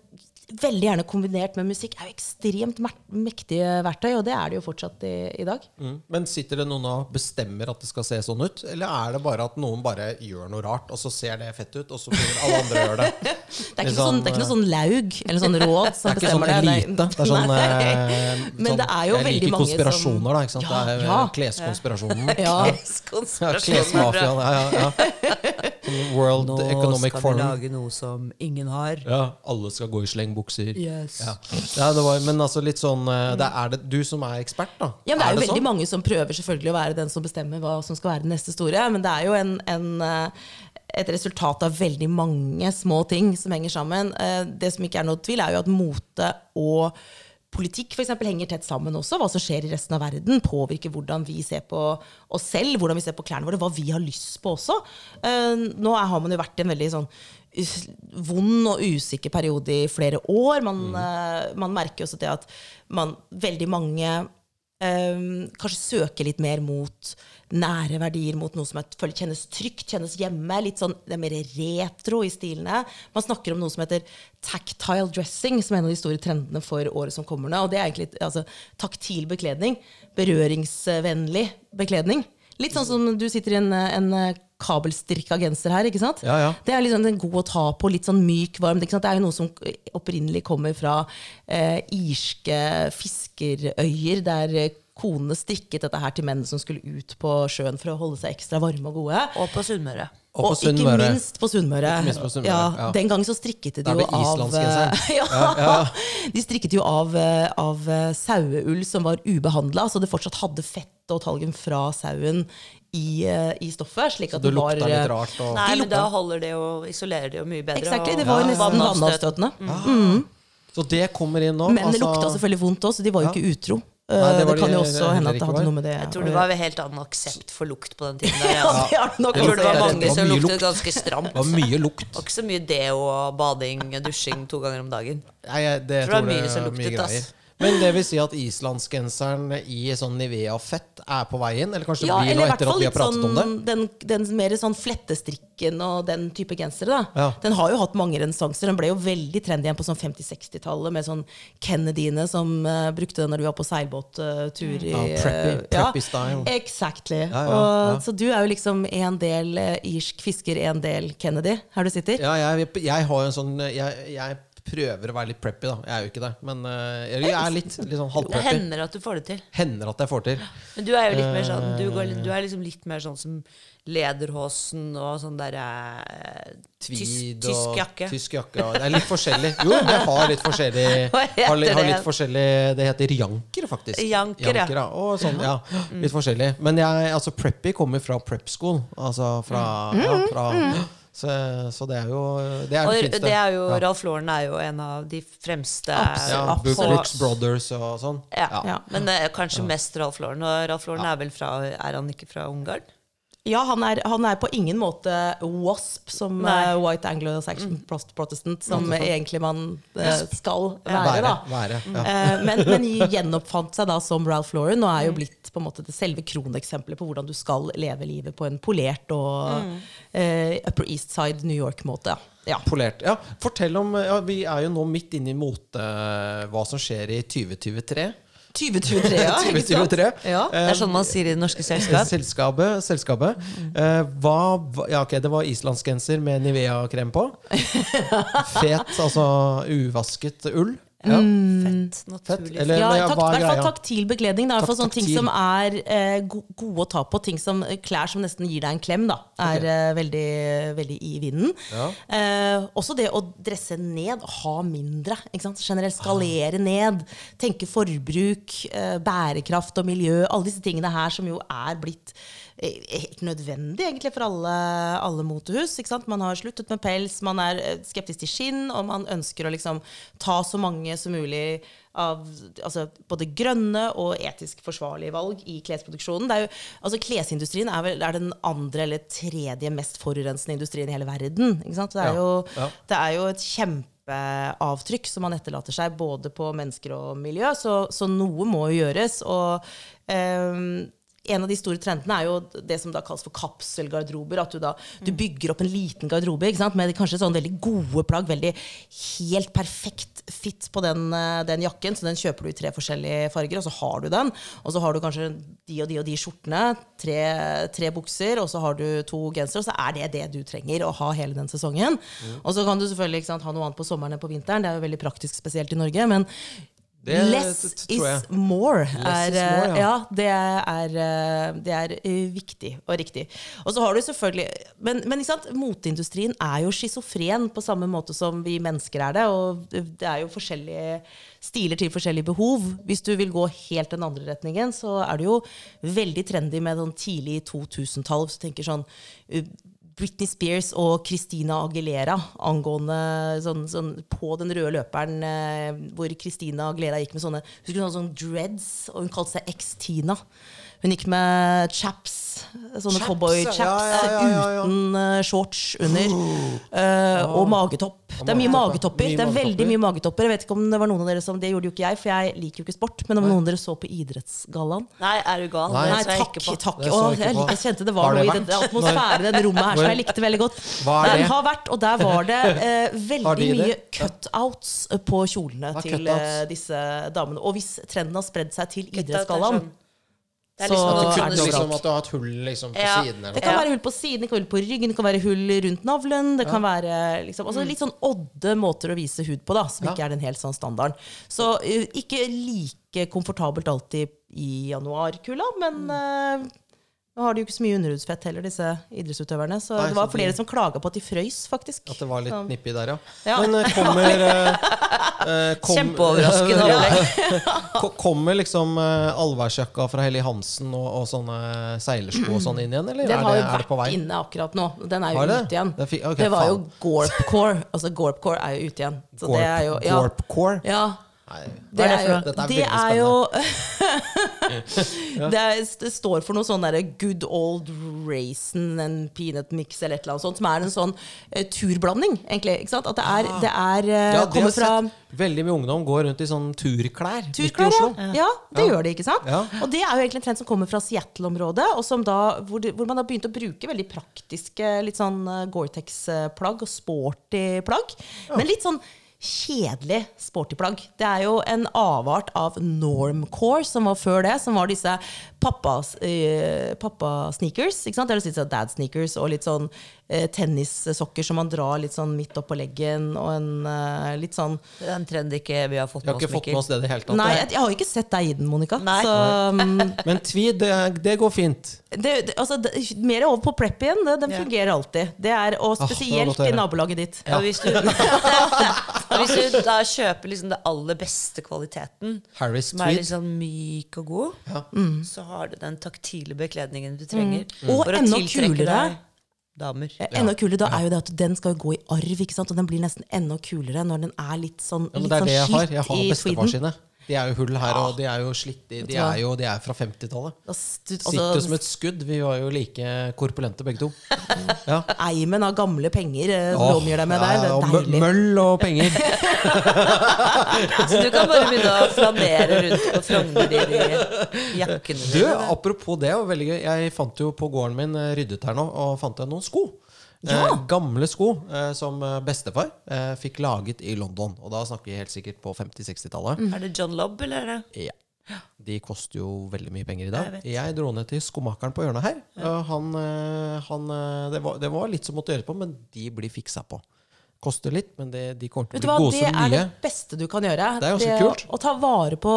Veldig gjerne kombinert med musikk er jo ekstremt mektige verktøy, og det er det jo fortsatt i, i dag. Mm. Men sitter det noen og bestemmer at det skal se sånn ut? Eller er det bare at noen bare gjør noe rart, og så ser det fett ut, og så begynner alle andre å gjøre det? Det er ikke, noe sånn, det er ikke noe sånn laug eller sånn råd som Det er ikke sånn bestemmer det. Det er sånn, Nei. eh, Men sånn det er jo veldig mange som- konspirasjoner, da. Ikke sant? Ja, det er ja. eh, kleskonspirasjonen. Ja. Ja, Klesmafiaen. Ja, ja, ja. World Economic Forum. Nå skal vi lage noe som ingen har. Ja, alle skal gå i slengbukser. Yes. Ja. ja, det var, men altså litt sånn eh, det er det du som er ekspert, da? Ja, men Det er jo veldig sånn? mange som prøver selvfølgelig å være den som bestemmer hva som skal være den neste store. Men det er jo en, en, eh, et resultat av veldig mange små ting som henger sammen. Eh, Det som ikke er noe tvil, er jo at mote og politikk for eksempel, henger tett sammen også. Hva som skjer i resten av verden, påvirker hvordan vi ser på oss selv, hvordan vi ser på klærne våre, hva vi har lyst på også. Eh, Nå har man jo vært i en veldig sånn vond og usikker periode i flere år. Man, mm. man merker også det at man, veldig mange eh, kanskje søke litt mer mot nære verdier, mot noe som er, kjennes trygt, kjennes hjemme. litt sånn, Det er mer retro i stilene. Man snakker om noe som heter tactile dressing, som er en av de store trendene for året som kommer nå. Og det er egentlig altså, taktil bekledning. Berøringsvennlig bekledning. Litt sånn som du sitter i en, en kabelstrikka genser her. ikke sant? Ja, ja. Det er litt sånn, den er god å ta på, litt sånn myk, varm. Ikke sant? Det er jo noe som opprinnelig kommer fra eh, irske fiskerøyer, der konene strikket dette her til menn som skulle ut på sjøen for å holde seg ekstra varme og gode. Og på Sunnmøre. Og og ikke minst på Sunnmøre. Ikke minst på Sunnmøre, ja, ja. Den gang så strikket de jo av ja, De strikket jo av, eh, av eh, saueull som var ubehandla, så det fortsatt hadde fett og talgen fra sauen i, eh, i stoffet. slik at Det det var lukta litt rart. Og, Nei, men da holder det jo, isolerer det jo mye bedre. Exactly, det var jo Ja, nesten Mm. vannavstøtende. så det kommer inn nå? Men det altså- lukta selvfølgelig vondt òg, så de var jo ikke utro. Nei, Eh, det det, kan jo også hende at det hadde noe med det Jeg tror det var var helt annen aksept for lukt på den tiden. Der, Ja, ja det er nok Jeg tror det var mange som luktet lukt. ganske stramt. Det var mye lukt. Det var ikke så mye deo bading, dusjing to ganger om dagen. Nei, jeg, det, jeg tror det var mye som luktet, ass. Men det vil si at islandsgenseren i sånn Nivea-fett er på vei inn? Eller kanskje Ja, blir noe etter at vi har pratet pratet om det? sånn den, den mer sånn flettestrikken og den type gensere. Ja. Den har jo hatt mange renessanser. Den ble jo veldig trendy igjen på sånn 50-60-tallet med sånn Kennedyene som uh, brukte den når du var på seilbåttur. Uh, Ja, preppy- preppy style. Exactly. Ja, ja, og. Så du er jo liksom en del uh, irsk fisker, en del Kennedy, her du sitter. Ja, jeg, jeg har jo en sånn jeg, jeg prøver å være litt preppy, da. Jeg er jo ikke det. Men uh, jeg jeg er litt, litt sånn Det hender at du får det til. Hender at jeg får til. Men du er jo litt mer sånn Du, går, du er liksom litt mer sånn som lederhosen og sånn derre tysk, Tweed tysk og jakke. tysk jakke. og- Det er litt forskjellig. Jo, jeg har litt forskjellig har, litt- har det? litt forskjellig Det heter janker, faktisk. Janker, janker ja. Og sånn, ja. Litt forskjellig. Men jeg, altså, preppy kommer fra prep school. Altså fra, ja, fra så, så det er jo Det er Og det det er jo, ja. Ralf Lauren er jo en av de fremste Absolutt. ja, absolutt. Brooks Brothers og sånn. Ja. Ja. Men det er kanskje mest Ralf Lauren. Og Ralf Lauren er vel fra Er han ikke fra Ungarn? Ja, han er, han er på ingen måte WASP, som Nei. eh, White Anglo-Saxon Protestant, som egentlig man uh, skal være. Være. da. være ja. uh, men, men gjenoppfant seg da som Ralph Lauren og er jo blitt på en måte det selve kroneksempelet på hvordan du skal leve livet på en polert og eh, Upper East Side New York-måte. Ja. Polert. Ja, fortell om ja, Vi er jo nå midt inne i mote hva som skjer i 2023. 2023, ja. 2023. Ja. Det er sånn man sier i det norske selskap. Selskapet. selskapet. Uh, hva, hva- ja, ok, det var islandsgenser med Nivea-krem på. Fet, altså uvasket ull. Ja. Fett, Fett. naturlig. Eller Ja, ja, tak, er hvert fall greia? taktil bekledning. Det er i sånne ting som er eh, gode å ta på. Ting som, klær som nesten gir deg en klem, da. Er okay. eh, veldig, veldig i vinden. Ja. Eh, også det å dresse ned, ha mindre. Ikke sant? Generelt skalere ned. Tenke forbruk, eh, bærekraft og miljø. Alle disse tingene her som jo er blitt eh, helt nødvendig egentlig for alle, alle motehus. Man har sluttet med pels, man er eh, skeptisk til skinn, og man ønsker å liksom ta så mange som mulig av altså, både grønne og etisk forsvarlige valg i klesproduksjonen. Det er jo, altså, klesindustrien er, vel, er den andre eller tredje mest forurensende industrien i hele verden. Det, er jo, ja. det er jo et kjempeavtrykk som man etterlater seg både på mennesker og miljø, så, så noe må jo gjøres. Og ehm, en av de store trendene er jo det som da kalles for kapselgarderober. At du da du bygger opp en liten garderobe med kanskje sånn veldig gode plagg. Veldig helt perfekt fit på den, eh, den jakken, så den kjøper du i tre forskjellige farger, og så har du den. Og så har du kanskje de og de og de skjortene, tre, tre bukser, og så har du to gensere, og så er det det du trenger å ha hele den sesongen. Og så kan du selvfølgelig ikke sant, ha noe annet på sommeren enn på vinteren. Det er jo veldig praktisk, spesielt i Norge. men Det Less is more. Er, more, eh, ja. det er, eh, det er eh, viktig og riktig. Og så har du selvfølgelig Men, men moteindustrien er jo schizofren på samme måte som vi mennesker er det. Og det er jo forskjellige stiler til forskjellige behov. Hvis du vil gå helt den andre retningen, så er det jo veldig trendy med sånn tidlig 2000-tall. Så tenker sånn Britney Spears og Christina Aguilera angående sånn, sånn på den røde løperen eh, hvor Christina Aguilera gikk med sånne hun du sånne, sånne dreads? Og hun kalte seg X-Tina. Hun gikk med chaps, sånne cowboychaps ja, ja, ja, ja, ja. uten uh, shorts under. Uh, og magetopp. Det er mye magetopper. Mye Det er veldig mye magetopper. Jeg vet ikke om det var noen av dere som Det gjorde jo ikke jeg, for jeg liker jo ikke sport. Men om noen av dere så på Idrettsgallaen Nei, er du gal? Nei. Nei, takk. takk. Jeg Åh, jeg, jeg kjente det var, Var det noe i den atmosfæren i det rommet her som jeg likte veldig godt. Den det? har vært, og der var det uh, veldig de mye cutouts på kjolene til disse damene. Og hvis trenden har spredd seg til Idrettsgallaen sånn- Det er Så- liksom At noe du kunne liksom at du har et hull liksom, på Ja. siden. Eller Det kan være hull på siden, det kan være hull på ryggen, det kan være hull rundt navlen. Det kan være liksom, altså litt sånn odde måter å vise hud på, da, som Ja. ikke er den helt sånn standarden. Så uh, ikke like komfortabelt alltid i januarkulda, men uh, nå har de jo ikke så mye underhudsfett heller, disse idrettsutøverne. Så Nei, det var flere som klaga på at de frøys, faktisk. At det var litt Så- nippig der, ja. Ja. Men eh, kommer eh, eh, kom- Kjempeoverraskende Ja. Kommer liksom uh, allværsjakka fra Helly Hansen og, og sånne seilersko og sånn inn igjen, eller Den har det, jo det på vært vei? inne akkurat nå. Den er jo ute igjen. Det okay, det var jo Gorp Core. Altså Gorpcore er jo ute igjen. Så det er jo, Gorp Core? Ja, Nei, Det er jo, det er jo det, er, det står for noe sånn derre good old raisin and peanut mix eller et eller annet sånt, som er en sånn uh, turblanding, egentlig. Ikke sant? At det er, det er uh, ja, det kommer fra. Veldig mye ungdom går rundt i sånn turklær midt i Oslo. ja. ja. Det Ja. gjør det, ikke sant? Og det er jo egentlig en trend som kommer fra Seattle-området, og som da, hvor, hvor man har begynt å bruke veldig praktiske litt sånn eh, Gore-Tex-plagg og sporty plagg. Men litt sånn kjedelig sporty plagg. Det er jo en avart av normcore som var før det, som var disse pappa-sneakers. Eh, pappa sneakers, ikke sant? Dad-sneakers og litt sånn tennissokker som man drar litt sånn midt opp på leggen, og en eh, litt sånn Det er en trend ikke vi har fått har med ikke oss, fått med oss det det hele tatt. Nei, jeg, jeg har ikke sett deg i den, Monica. Nei. Så mm, Men tweed, det, det går fint. det, det, altså, det, mer over på prep igjen. Det, den Ja. fungerer alltid. Det er, og spesielt oh, i nabolaget ditt. Ja, hvis, du, hvis du da kjøper liksom det aller beste kvaliteten, Harris som er litt sånn myk og god, Ja. så har du den taktile bekledningen du trenger Og for å enda tiltrekke kulere. deg damer. Eh, Enda kulere da er jo det at den skal jo gå i arv, ikke sant? og den blir nesten enda kulere når den er litt sånn, Ja, litt det er sånn det jeg har. Jeg har i bestefar tweeden. sine. De er jo hull her, og de er jo slitt. De er jo de er fra 50-tallet. Da Sitter jo som Altså, et skudd. Vi var jo like korpulente begge to. Ja. eimen av gamle penger eh, Åh, omgir deg med ja, der. Det og. Møll og penger. Så du kan bare begynne å flanere rundt på Frogner i jakkene dine. apropos det, veldig gøy. Jeg fant jo på gården min eh, ryddet her nå, og fant jeg noen sko. Ja. Eh, gamle sko eh, som eh, bestefar eh, fikk laget i London. Og da snakker vi helt sikkert på 50-60-tallet. Mm. Er det John Lobb, eller er det Ja. De koster jo veldig mye penger i dag. Jeg. Dro ned til skomakeren på hjørnet her. og Han, eh, han, eh, det, var, det var litt som måtte gjøres på, men de blir fiksa på. Koster litt, men det, de kommer til å bli gode som nye. Det er det beste du kan gjøre. Det er også Det kult. Å ta vare på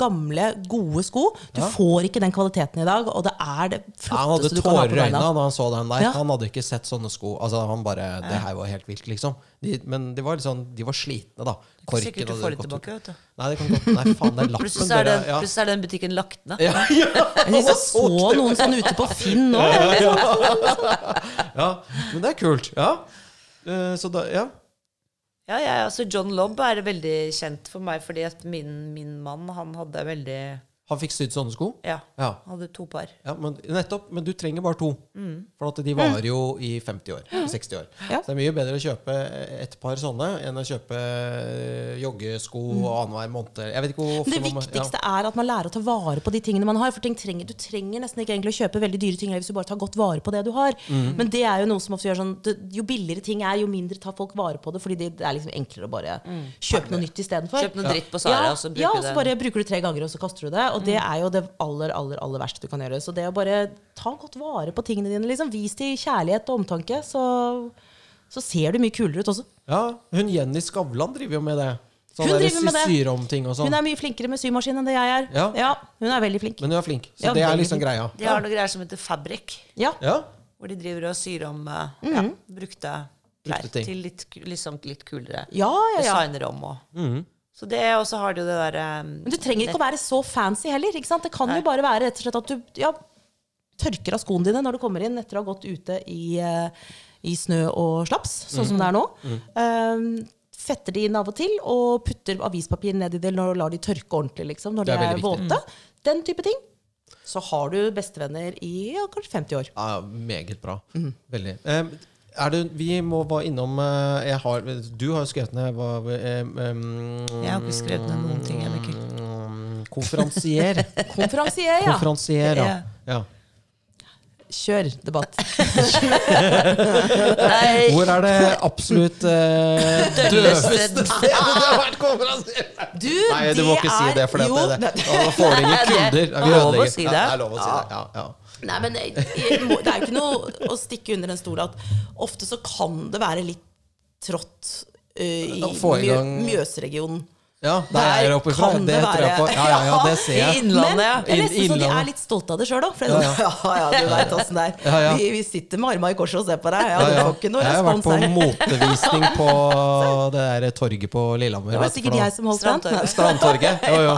gamle, gode sko. Du Ja. får ikke den kvaliteten i dag, og det er det Ja, han hadde flotteste du kan ha tårer på i øynene beina. da han så den der. Ja. Han hadde ikke sett sånne sko. Altså, han bare, Det her var helt vilt, liksom. De, men de var, sånn, de var slitne, da. Korken Sikkert du hadde får det tilbake. vet du. Nei, det kan godt Nei, faen, det er lappen. Plutselig er, den, bare- ja. plutselig er den butikken lagt ned. Ja, ja. Jeg jeg så noen sånn ute på Finn nå. ja, men det er kult. Ja. Eh, Så da, ja. Ja, ja, altså John Lobb er veldig kjent for meg fordi at min, min mann han hadde veldig Han fikk sydd sånne sko? Ja, Ja. hadde to par. ja men, nettopp. Men du trenger bare to. Mm. For at de varer jo i 50 år. 60 år. Ja. Så det er mye bedre å kjøpe et par sånne enn å kjøpe joggesko joggesko annenhver måned. Jeg vet ikke hvor ofte Det man viktigste viktigste er at man lærer å ta vare på de tingene man har. For ting trenger, Du trenger nesten ikke egentlig å kjøpe veldig dyre ting hvis du bare tar godt vare på det du har. Mm. Men det er jo noe som ofte gjør sånn Jo billigere ting er, jo mindre tar folk vare på det. Fordi det, det er liksom enklere å bare kjøpe noe nytt istedenfor. Kjøp noe dritt på Sara, ja, og så bruker ja, du Ja, så bare bruker du tre ganger, og så kaster du det. Og det er jo det aller, aller, aller verste du kan gjøre. Så det å bare ta godt vare på tingene dine, liksom, vis til kjærlighet og omtanke, så, så ser du mye kulere ut også. Ja, hun Jenny Skavlan driver jo med det. Sånn Hun driver med det. syr om ting og sånn. Hun er mye flinkere med symaskin enn det jeg er. Ja. hun er veldig flink. Men hun er flink. Så Ja, det er liksom greia. De har noe greier som heter Fabrik, Ja. Ja. hvor de driver og syr om eh, ja, brukte klær Brukte til litt, liksom, litt kulere. Ja, ja, ja. Designer om og Så det, og så har de jo det derre Men du trenger ikke å være så fancy heller. Ikke sant? Det kan jo bare være rett og slett at du ja, tørker av skoene dine når du kommer inn etter å ha gått ute i, eh, i snø og slaps, sånn som det er nå. Eh, fetter de inn av og til og putter avispapir ned i det og lar de tørke ordentlig liksom, når Det de er er, våte. Den type ting. Så har du bestevenner i ja, kanskje 50 år. ja meget bra. Mhm. Veldig. Eh, er det, vi må bare innom eh, har, Du har jo skrevet ned hva um, Jeg har ikke skrevet ned noen ting. Jeg, Mikkel. mm, Konferansier. Konferansier, ja. Konferansier, ja. Ja. ja. Kjør debatt. Hvor er det absolutt uh, døveste det har vært konferansier? Du, Nei, du må ikke si det, for det, det, da får du ingen er kunder. det. er lov å si det. Ja, ja. Nei, men jeg, jeg må, det er jo ikke noe å stikke under en stol at ofte så kan det være litt trått uh, i Mjø, gang- Mjøsregionen. Ja, der er jeg oppe fra. kan Det tror jeg på. Ja, ja, ja, det ser I jeg. Innlandet, ja. Men jeg er nesten så de er litt stolte av det sjøl òg. Ja, ja, ja, du veit åssen det er. Ja, ja. Vi, vi sitter med arma i korset og ser på deg. Ja, Ja, du får ikke noe Jeg har vært på motevisning på det der torget på Lillehammer. Det var sikkert jeg som holdt den. Strandtorget. Strandtorget. Jo, jo.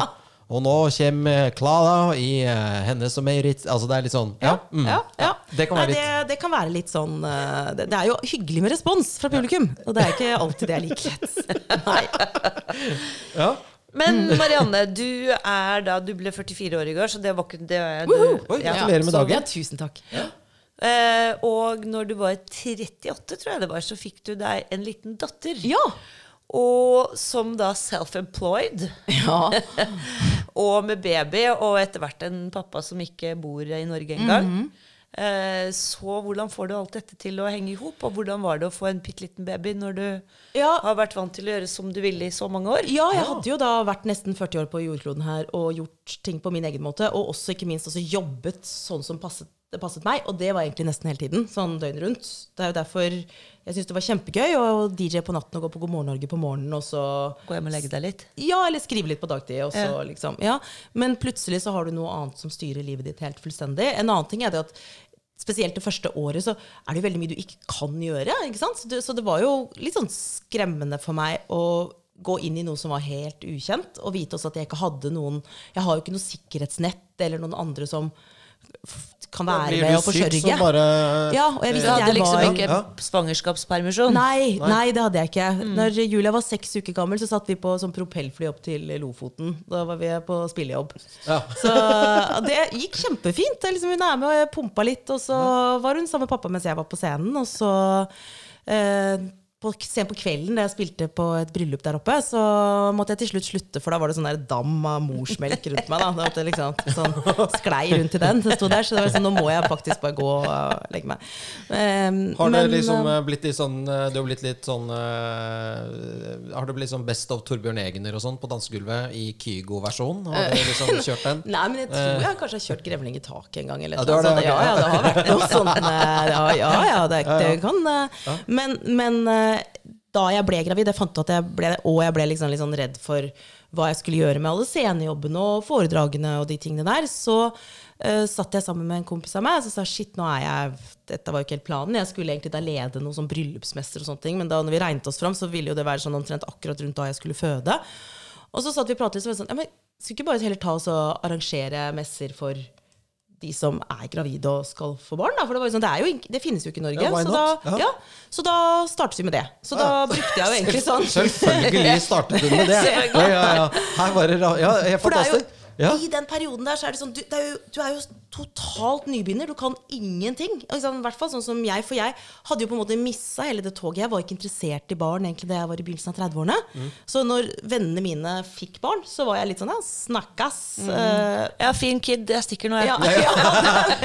Og nå kommer Klara i eh, Hennes og Meirits Altså, det er litt sånn Ja. Mm. Ja, ja. Det kan Nei, være litt det, det kan være litt sånn øh, det, det er jo hyggelig med respons fra publikum, og det er ikke alltid det er likhet. Nei. Ja. Men Marianne, du er da Du ble 44 år i går, så det var ikke det, du, Oi, ja. gratulerer med så- dagen. Ja, tusen takk. Eh, Og når du var 38, tror jeg det var, så fikk du deg en liten datter. Ja. Og som da self-employed, ja. og med baby, og etter hvert en pappa som ikke bor i Norge engang. Mm -hmm. Så hvordan får du alt dette til å henge i hop? Og hvordan var det å få en bitte liten baby når du Ja. har vært vant til å gjøre som du ville i så mange år? Ja, jeg hadde jo da vært nesten 40 år på jordkloden her og gjort ting på min egen måte. Og også ikke minst også jobbet sånn som passet, passet meg. Og det var egentlig nesten hele tiden. Sånn døgnet rundt. Det er jo derfor jeg syntes det var kjempegøy å DJ på natten og gå på God morgen Norge på morgenen og så Gå hjem og legge deg litt. Ja, eller skrive litt på dagtid. Og så, Ja. liksom, ja. Men plutselig så har du noe annet som styrer livet ditt helt fullstendig. En annen ting er det at Spesielt det første året så er det jo veldig mye du ikke kan gjøre. ikke sant? Så det, så det var jo litt sånn skremmende for meg å gå inn i noe som var helt ukjent, og vite også at jeg ikke hadde noen Jeg har jo ikke noe sikkerhetsnett eller noen andre som kan være Blir med du og syk, forsørge. så bare Ja, og jeg Du visste at hadde jeg liksom var ikke svangerskapspermisjon? Nei, nei, det hadde jeg ikke. Når Julia var seks uker gammel, så satt vi på sånn propellfly opp til Lofoten. Da var vi på spillejobb. Ja. Så det gikk kjempefint. Liksom, hun er med, og jeg pumpa litt, og så var hun sammen med pappa mens jeg var på scenen. Og så eh, på, sent på kvelden da jeg spilte på et bryllup der oppe, så måtte jeg til slutt slutte, for da var det sånn der dam av morsmelk rundt meg. da. Det liksom, sånn, sklei rundt i den. som sto der, så det var sånn, nå må jeg faktisk bare gå og legge meg. Um, Har det men, liksom eh, eh, blitt litt sånn eh, Du har blitt litt sånn uh, har det blitt sånn Best of Torbjørn Egener og sånn på dansegulvet i Kygo-versjon? Har du liksom kjørt den? Nei, men jeg tror jeg kanskje har kjørt grevling i taket en gang. Eller Ja, det det, sånt. Ja, ja, det har vært noe sånt. Ja, ja, ja, det, det kan Men, men da jeg ble gravid, jeg fant at jeg ble Og jeg ble liksom litt sånn redd for hva jeg skulle gjøre med alle scenejobbene og foredragene og de tingene der, så uh, satt jeg sammen med en kompis av meg og sa shit, nå er jeg Dette var jo ikke helt planen. Jeg skulle egentlig da lede noe sånn bryllupsmester og sånne ting, men da når vi regnet oss fram, så ville jo det være sånn omtrent akkurat rundt da jeg skulle føde. Og så satt vi og pratet litt, sånn ja, men Skulle ikke bare heller ta oss og arrangere messer for de som er gravide og skal få barn? Da? For det, var jo sånn, det, er jo, det finnes jo ikke i Norge. Ja, så, da, Ja. så da startet vi med det. Så da brukte jeg jo egentlig sånn Selvfølgelig startet du med det. Ja, ja, ja. Her var det ja, helt fantastisk. Ja. I den perioden der så er det sånn Du, det er jo, du er jo totalt nybegynner. Du kan ingenting. I hvert fall sånn som jeg. For jeg hadde jo på en måte missa hele det toget. Jeg var ikke interessert i barn egentlig da jeg var i begynnelsen av 30-årene. Mm. Så når vennene mine fikk barn, så var jeg litt sånn ja, snakkas. eh, Ja, fin kid. Jeg stikker nå, jeg. ja,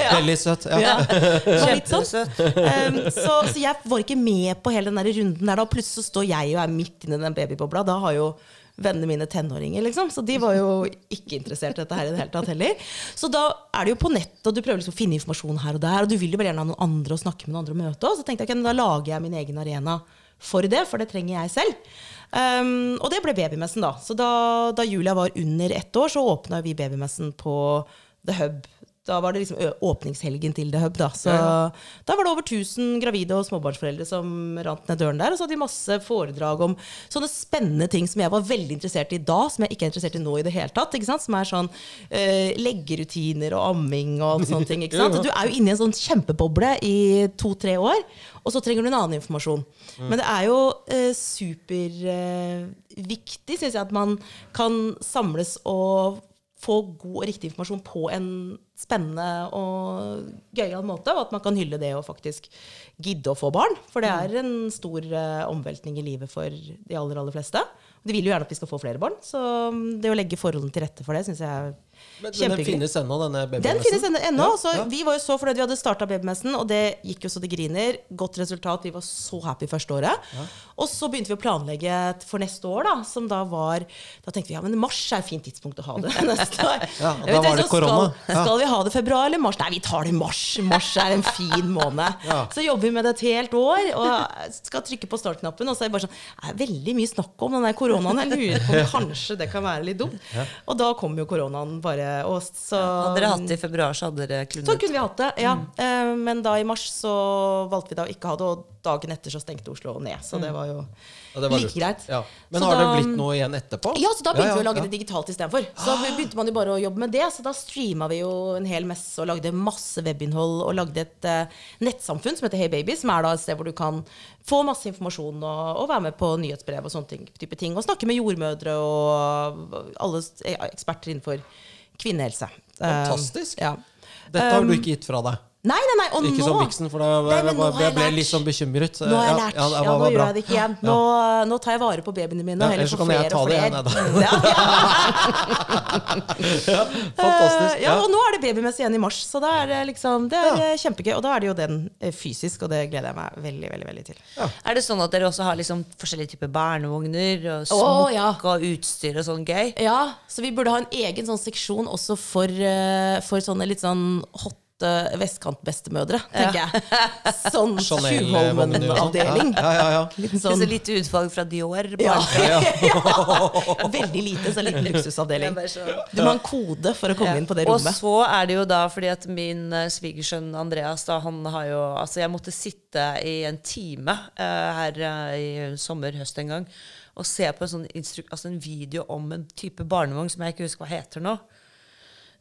ja, Veldig søt. Ja. Sånn. Kjempesøt. Um, så, så jeg var ikke med på hele den der runden der. Da plutselig så står jeg og er midt inni den babybobla. Da har jo vennene mine tenåringer, liksom. Så de var jo ikke interessert i dette her i det hele tatt heller. Så da er det jo på nett, og du prøver liksom å finne informasjon her og der, og du vil jo bare gjerne ha noen andre å snakke med noen andre og møte. Og så tenkte jeg ok, da lager jeg min egen arena for det, for det trenger jeg selv. Um, og det ble babymessen, da. Så da, da Julia var under ett år, så åpna vi babymessen på The Hub. Da var det liksom åpningshelgen til The Hub. Da Så da var det over 1000 gravide og småbarnsforeldre som rant ned døren der. Og så hadde de masse foredrag om sånne spennende ting som jeg var veldig interessert i da, som jeg ikke er interessert i nå i det hele tatt. Som er sånn uh, leggerutiner og amming og sånne ting. Sant? Du er jo inne i en sånn kjempeboble i to-tre år, og så trenger du en annen informasjon. Men det er jo uh, superviktig, syns jeg, at man kan samles og få god og riktig informasjon på en spennende og gøyal måte, og at man kan hylle det å faktisk gidde å få barn. For det er en stor uh, omveltning i livet for de aller, aller fleste. De vil jo gjerne at vi skal få flere barn, så mm, det å legge forholdene til rette for det syns jeg er Men, den finnes ennå, denne Den finnes ennå. ennå, Ja, så ja. Vi var jo så fornøyd vi hadde starta babymessen, og det gikk jo så det griner. Godt resultat. Vi var så happy første året. Og så begynte vi å planlegge for neste år, da. Som da var Da tenkte vi ja, men mars er et fint tidspunkt å ha det neste år. Ja, og da var det korona. Skal, skal vi ha det februar eller mars? Nei, vi tar det i mars. Mars er en fin måned. Ja. Så jobber vi med det et helt år og skal trykke på startknappen, og så er det bare sånn Det er veldig mye snakk om den der koronaen. Jeg lurer på om kanskje det kan være litt dumt. Og da kom jo koronaen bare. Og så Hadde dere hatt det i februar, så hadde dere så kunne vi hatt det, ja. Mm. Men da i mars så valgte vi da å ikke ha det, og dagen etter så stengte Oslo ned. Så det var jo Ja, det var like greit. Ja. Men Så har det blitt noe igjen etterpå? Ja, så da begynte Ja, ja, vi å lage det digitalt istedenfor. Så da begynte man jo bare å jobbe med det. Så da streama vi jo en hel messe og lagde masse webinnhold og lagde et uh, nettsamfunn som heter Hey Baby, som er da et sted hvor du kan få masse informasjon og, og være med på nyhetsbrev og sånne ting, type ting. Og snakke med jordmødre og alle eh, eksperter innenfor kvinnehelse. Fantastisk. Eh, ja. Dette har du ikke gitt fra deg? Nei, nei, nei. Og Ikke nå som viksen, for da Nei, jeg jeg ble jeg litt sånn bekymret. Nå har jeg lært. Ja, Ja, det nå gjør jeg det ikke igjen. Nå, nå tar jeg vare på babyene mine. Ja, og ellers så kan jeg ta det igjen, jeg, Ja, ja. Fantastisk. Eh, ja, og nå er det babymesse igjen i mars, så da er det liksom Det er eh, kjempegøy. Og da er det jo den eh, fysisk, og det gleder jeg meg veldig, veldig, veldig til. Er det sånn at dere også har liksom forskjellige typer barnevogner og smokk ja. og utstyr og sånn gøy? Ja, så vi burde ha en egen sånn seksjon også for, eh, for sånne litt sånn hotte vestkantbestemødre, tenker jeg. Sånn. Tjuvholmen-avdeling. Ja, ja, ja. Sånn. Så Litt utvalg fra Dior. ja. Ja. Veldig lite, så liten luksusavdeling. Du må ha en kode for å komme inn på det rommet. Og så er det jo da fordi at min svigersønn Andreas da, han har jo Altså, jeg måtte sitte i en time uh, her uh, i sommer, høst en gang, og se på en sånn altså en video om en type barnevogn som jeg ikke husker hva heter nå.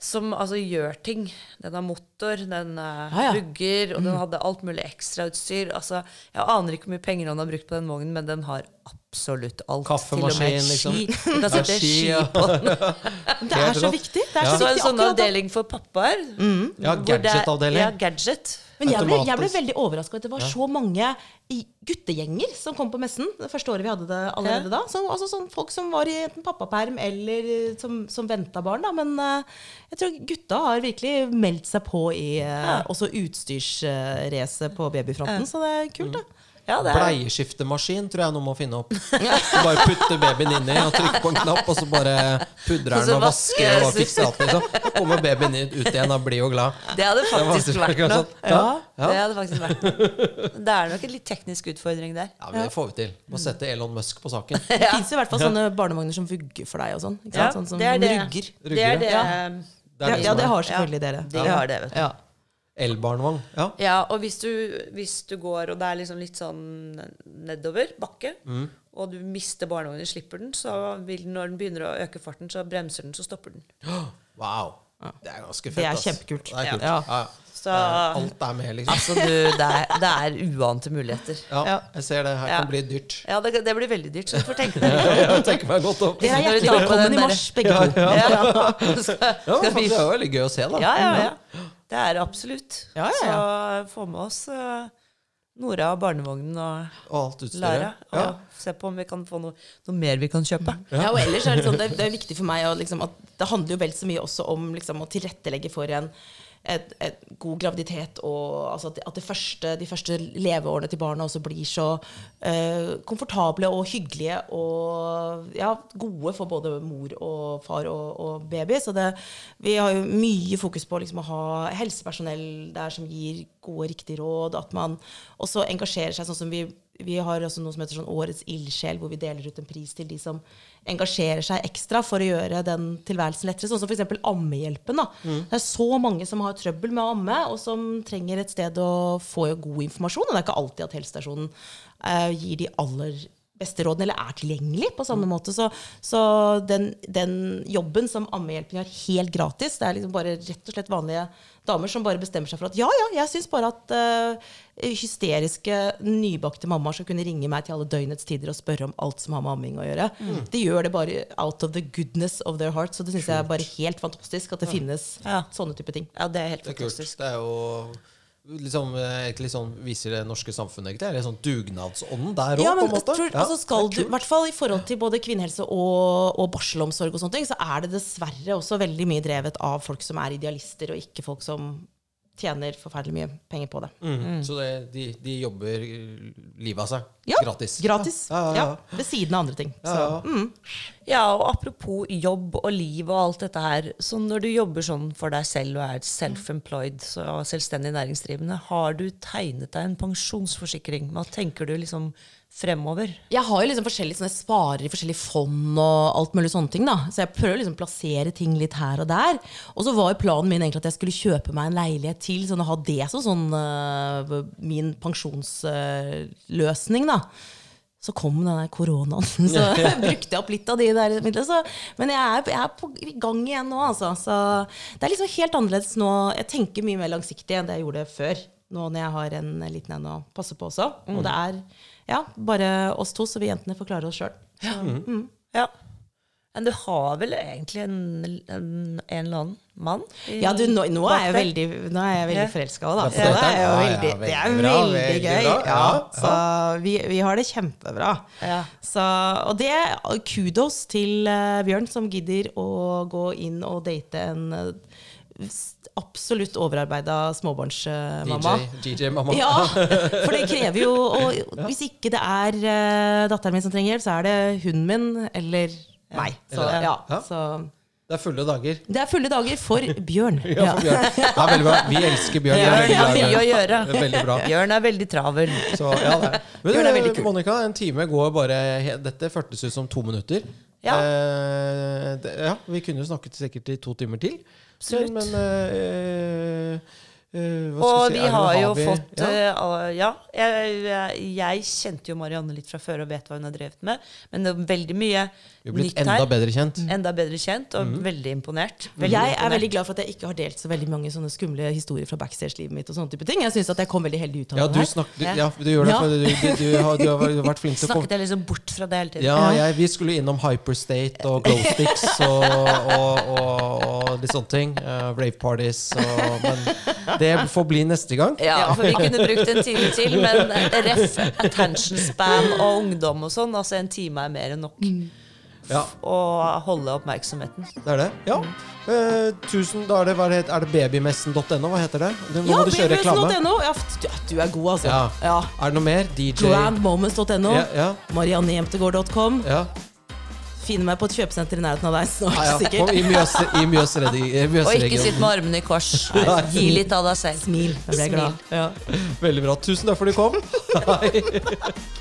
Som altså gjør ting. Den har motor, den uh, ah, ja. bugger, og den hadde alt mulig ekstrautstyr. Altså, jeg aner ikke hvor mye penger han har brukt på den vognen, men den har absolutt alt. Kaffemaskin, Til og med liksom. ski. Du kan Ja, sette ski, ski ja. på den. Det er så viktig. Det er Ja. så Så en sånn avdeling for pappaer. Ja, det er- gadget-avdeling. Ja, gadget. Men jeg ble, jeg ble veldig overraska. Det var så mange guttegjenger som kom på messen. Det første året vi hadde det allerede da. Så, altså sånn folk som var i enten pappaperm eller eh, som, som venta barn. Da. Men uh, jeg tror gutta har virkelig meldt seg på i uh, også utstyrsracet på babyfronten. Så det er kult, da. Ja, det er- Bleieskiftemaskin tror jeg noen må finne opp. Bare putte babyen inni og trykke på en knapp, og så bare pudrer den og vasker den. og fikser alt. Liksom. Så kommer babyen ut igjen og blir jo glad. Det hadde faktisk Det vært noe. Ja. Ja. Det hadde faktisk vært noe. Det er nok en litt teknisk utfordring der. Ja, men Det får vi til. Må sette Elon Musk på saken. Det fins i hvert fall sånne barnevogner som vugger for deg og sånn. Ikke Ja. Sånn som det er det. rugger. Det er det. Ja. Det er Ja, ja, det har selvfølgelig dere. De har det, vet du. Ja. Elbarnevogn. Ja. Ja, og hvis du, hvis du går, og det er liksom litt sånn nedover bakke, Mm. og du mister barnevognen, slipper den, så vil den, når den begynner å øke farten, så bremser den, så stopper den. Wow. Det er ganske fett. Det er kjempekult. Det er kult. Ja. Ja. Så Alt er med, liksom. altså, du, det er, det er uante muligheter. Ja, Ja. jeg ser det. Her Ja. kan bli dyrt. Ja, det, det blir veldig dyrt, så du får tenke deg litt tenker meg godt om. Dere er hjertelig velkommen i mars, begge to. Ja. Ja, Skal men Det er jo veldig gøy å se, da. Ja, ja, ja. Det er absolutt. Ja, ja, Så få med oss eh, Nora og barnevognen og Og alt. Lara. Og Ja. se på om vi kan få noe, noe mer vi kan kjøpe. Ja, og ellers er det sånn, det, er- det er viktig for meg å liksom, at det handler jo vel så mye også om liksom, å tilrettelegge for en et, et god graviditet og altså at, at første, de første leveårene til barna også blir så uh, komfortable og hyggelige og ja, gode for både mor og far og, og baby. Så det, vi har jo mye fokus på liksom, å ha helsepersonell der som gir gode, riktige råd. At man også engasjerer seg sånn som vi vi har også noe som heter sånn Årets ildsjel, hvor vi deler ut en pris til de som engasjerer seg ekstra for å gjøre den tilværelsen lettere. Sånn som f.eks. Ammehjelpen. da. Det er så mange som har trøbbel med å amme, og som trenger et sted å få god informasjon. Og det er ikke alltid at helsestasjonen uh, gir de aller beste rådene, eller er tilgjengelig på samme måte. Så, så den, den jobben som Ammehjelpen gjør helt gratis, det er liksom bare rett og slett vanlige damer som bare bestemmer seg for at ja, ja, jeg syns bare at uh, hysteriske, nybakte mammaer skal kunne ringe meg til alle døgnets tider og spørre om alt som har med amming å gjøre. De gjør det bare out of the goodness of their heart. Så det syns jeg er bare helt fantastisk at det finnes Ja. sånne type ting. Ja, det er helt Det er kult. fantastisk. Det er jo liksom, eh, egentlig sånn, viser det norske samfunnet egentlig. Er det sånn dugnadsånden der òg, Ja, på men en måte? tror, Ja, altså skal du, I hvert fall i forhold til både kvinnehelse og, og barselomsorg, og sånne ting, så er det dessverre også veldig mye drevet av folk som er idealister, og ikke folk som tjener forferdelig mye penger på det. Mm. Så det, de, de jobber livet av seg. Ja, Gratis. Gratis. Ja, ja, ja. Ja, ved siden av andre ting. Ja, Så, ja. mm. Ja, og apropos jobb og liv og alt dette her. Så når du jobber sånn for deg selv og er self-employed, og selvstendig næringsdrivende, har du tegnet deg en pensjonsforsikring? Hva tenker du liksom fremover? Jeg har jo liksom forskjellige sånne sparer i forskjellige fond og alt mulig sånne ting. da. Så jeg prøver å liksom plassere ting litt her og der. Og så var jo planen min egentlig at jeg skulle kjøpe meg en leilighet til, sånn å ha det som sånn uh, min pensjonsløsning, da. Så kom denne koronaen, så brukte jeg opp litt av de der midlene. Så, men jeg er, jeg er på, i gang igjen nå, altså. Så det er liksom helt annerledes nå. Jeg tenker mye mer langsiktig enn det jeg gjorde før. Nå når jeg har en liten en å passe på også. Og det er ja, bare oss to, så vi jentene får klare oss sjøl. Ja. Men du har vel egentlig en, en, en eller annen mann? Ja, du, nå, nå er jeg veldig, nå er jeg veldig forelska òg, da. Så det er jo veldig, det er veldig gøy. Ja, så vi, vi har det kjempebra. Så, og det kudos til eh, Bjørn, som gidder å gå inn og date en absolutt overarbeida småbarnsmamma. DJ, DJ-mamma. Ja, for det krever jo Og hvis ikke det er uh, datteren min som trenger hjelp, så er det hunden min eller meg. Så, Eller- ja, Ja. så Det er fulle dager. det er fulle dager for Bjørn. Ja, for Bjørn. Det er veldig bra. Vi elsker Bjørn. Vi er Bjørn veldig har glad i mye å gjøre. Det er veldig bra. Bjørn er veldig travel. Så, ja, det. er- Men Bjørn er veldig kul. Monica, en time går bare Dette føltes ut som to minutter. Ja. Eh, det, ja, vi kunne jo snakket sikkert i to timer til. Absolutt. Men eh, hva skal Og si, vi har jo vi- fått ja. uh, Ja, jeg, jeg, jeg kjente jo Marianne litt fra før og vet hva hun har drevet med. Men det er veldig mye nytt her. blitt enda bedre kjent. Enda bedre kjent, og veldig imponert. Veldig Jeg er veldig glad for at jeg ikke har delt så veldig mange sånne skumle historier fra backstage-livet mitt. og sånne type ting. Jeg synes at jeg kom veldig heldig ut av Ja, det du, her. snak, du, Ja. ja, du gjør det, Ja. du, du, du, har, du har vært flink til å komme Snakket jeg liksom bort fra det hele tiden? Ja, jeg, vi skulle innom Hyperstate og Glowsticks og, og, og, og litt sånne ting. Uh, rave parties. Og, men det får bli neste gang. Ja, for vi kunne brukt en time til, men ref attention span og ungdom og sånn, altså en time er mer enn nok. Ja. og holde oppmerksomheten. Det er det? Ja. Eh, tusen, da er det, hva det, er det babymessen.no? Hva heter det? Nå Ja, må du kjøre reklame. bbs.no. Ja, du, du er god, altså. Ja. Ja. Er det noe mer? DJ? Grandmoments.no. Ja, ja, Mariannejemtegård.com. ja. Finn meg på et kjøpesenter i nærheten av deg snart, ja, ja. sikkert. I Mjøs- i Mjøsredi- i Og ikke sitt med armene i kors. Gi litt av deg selv. Smil. Jeg ble glad. Ja. Veldig bra. Tusen takk for at du kom. Hei.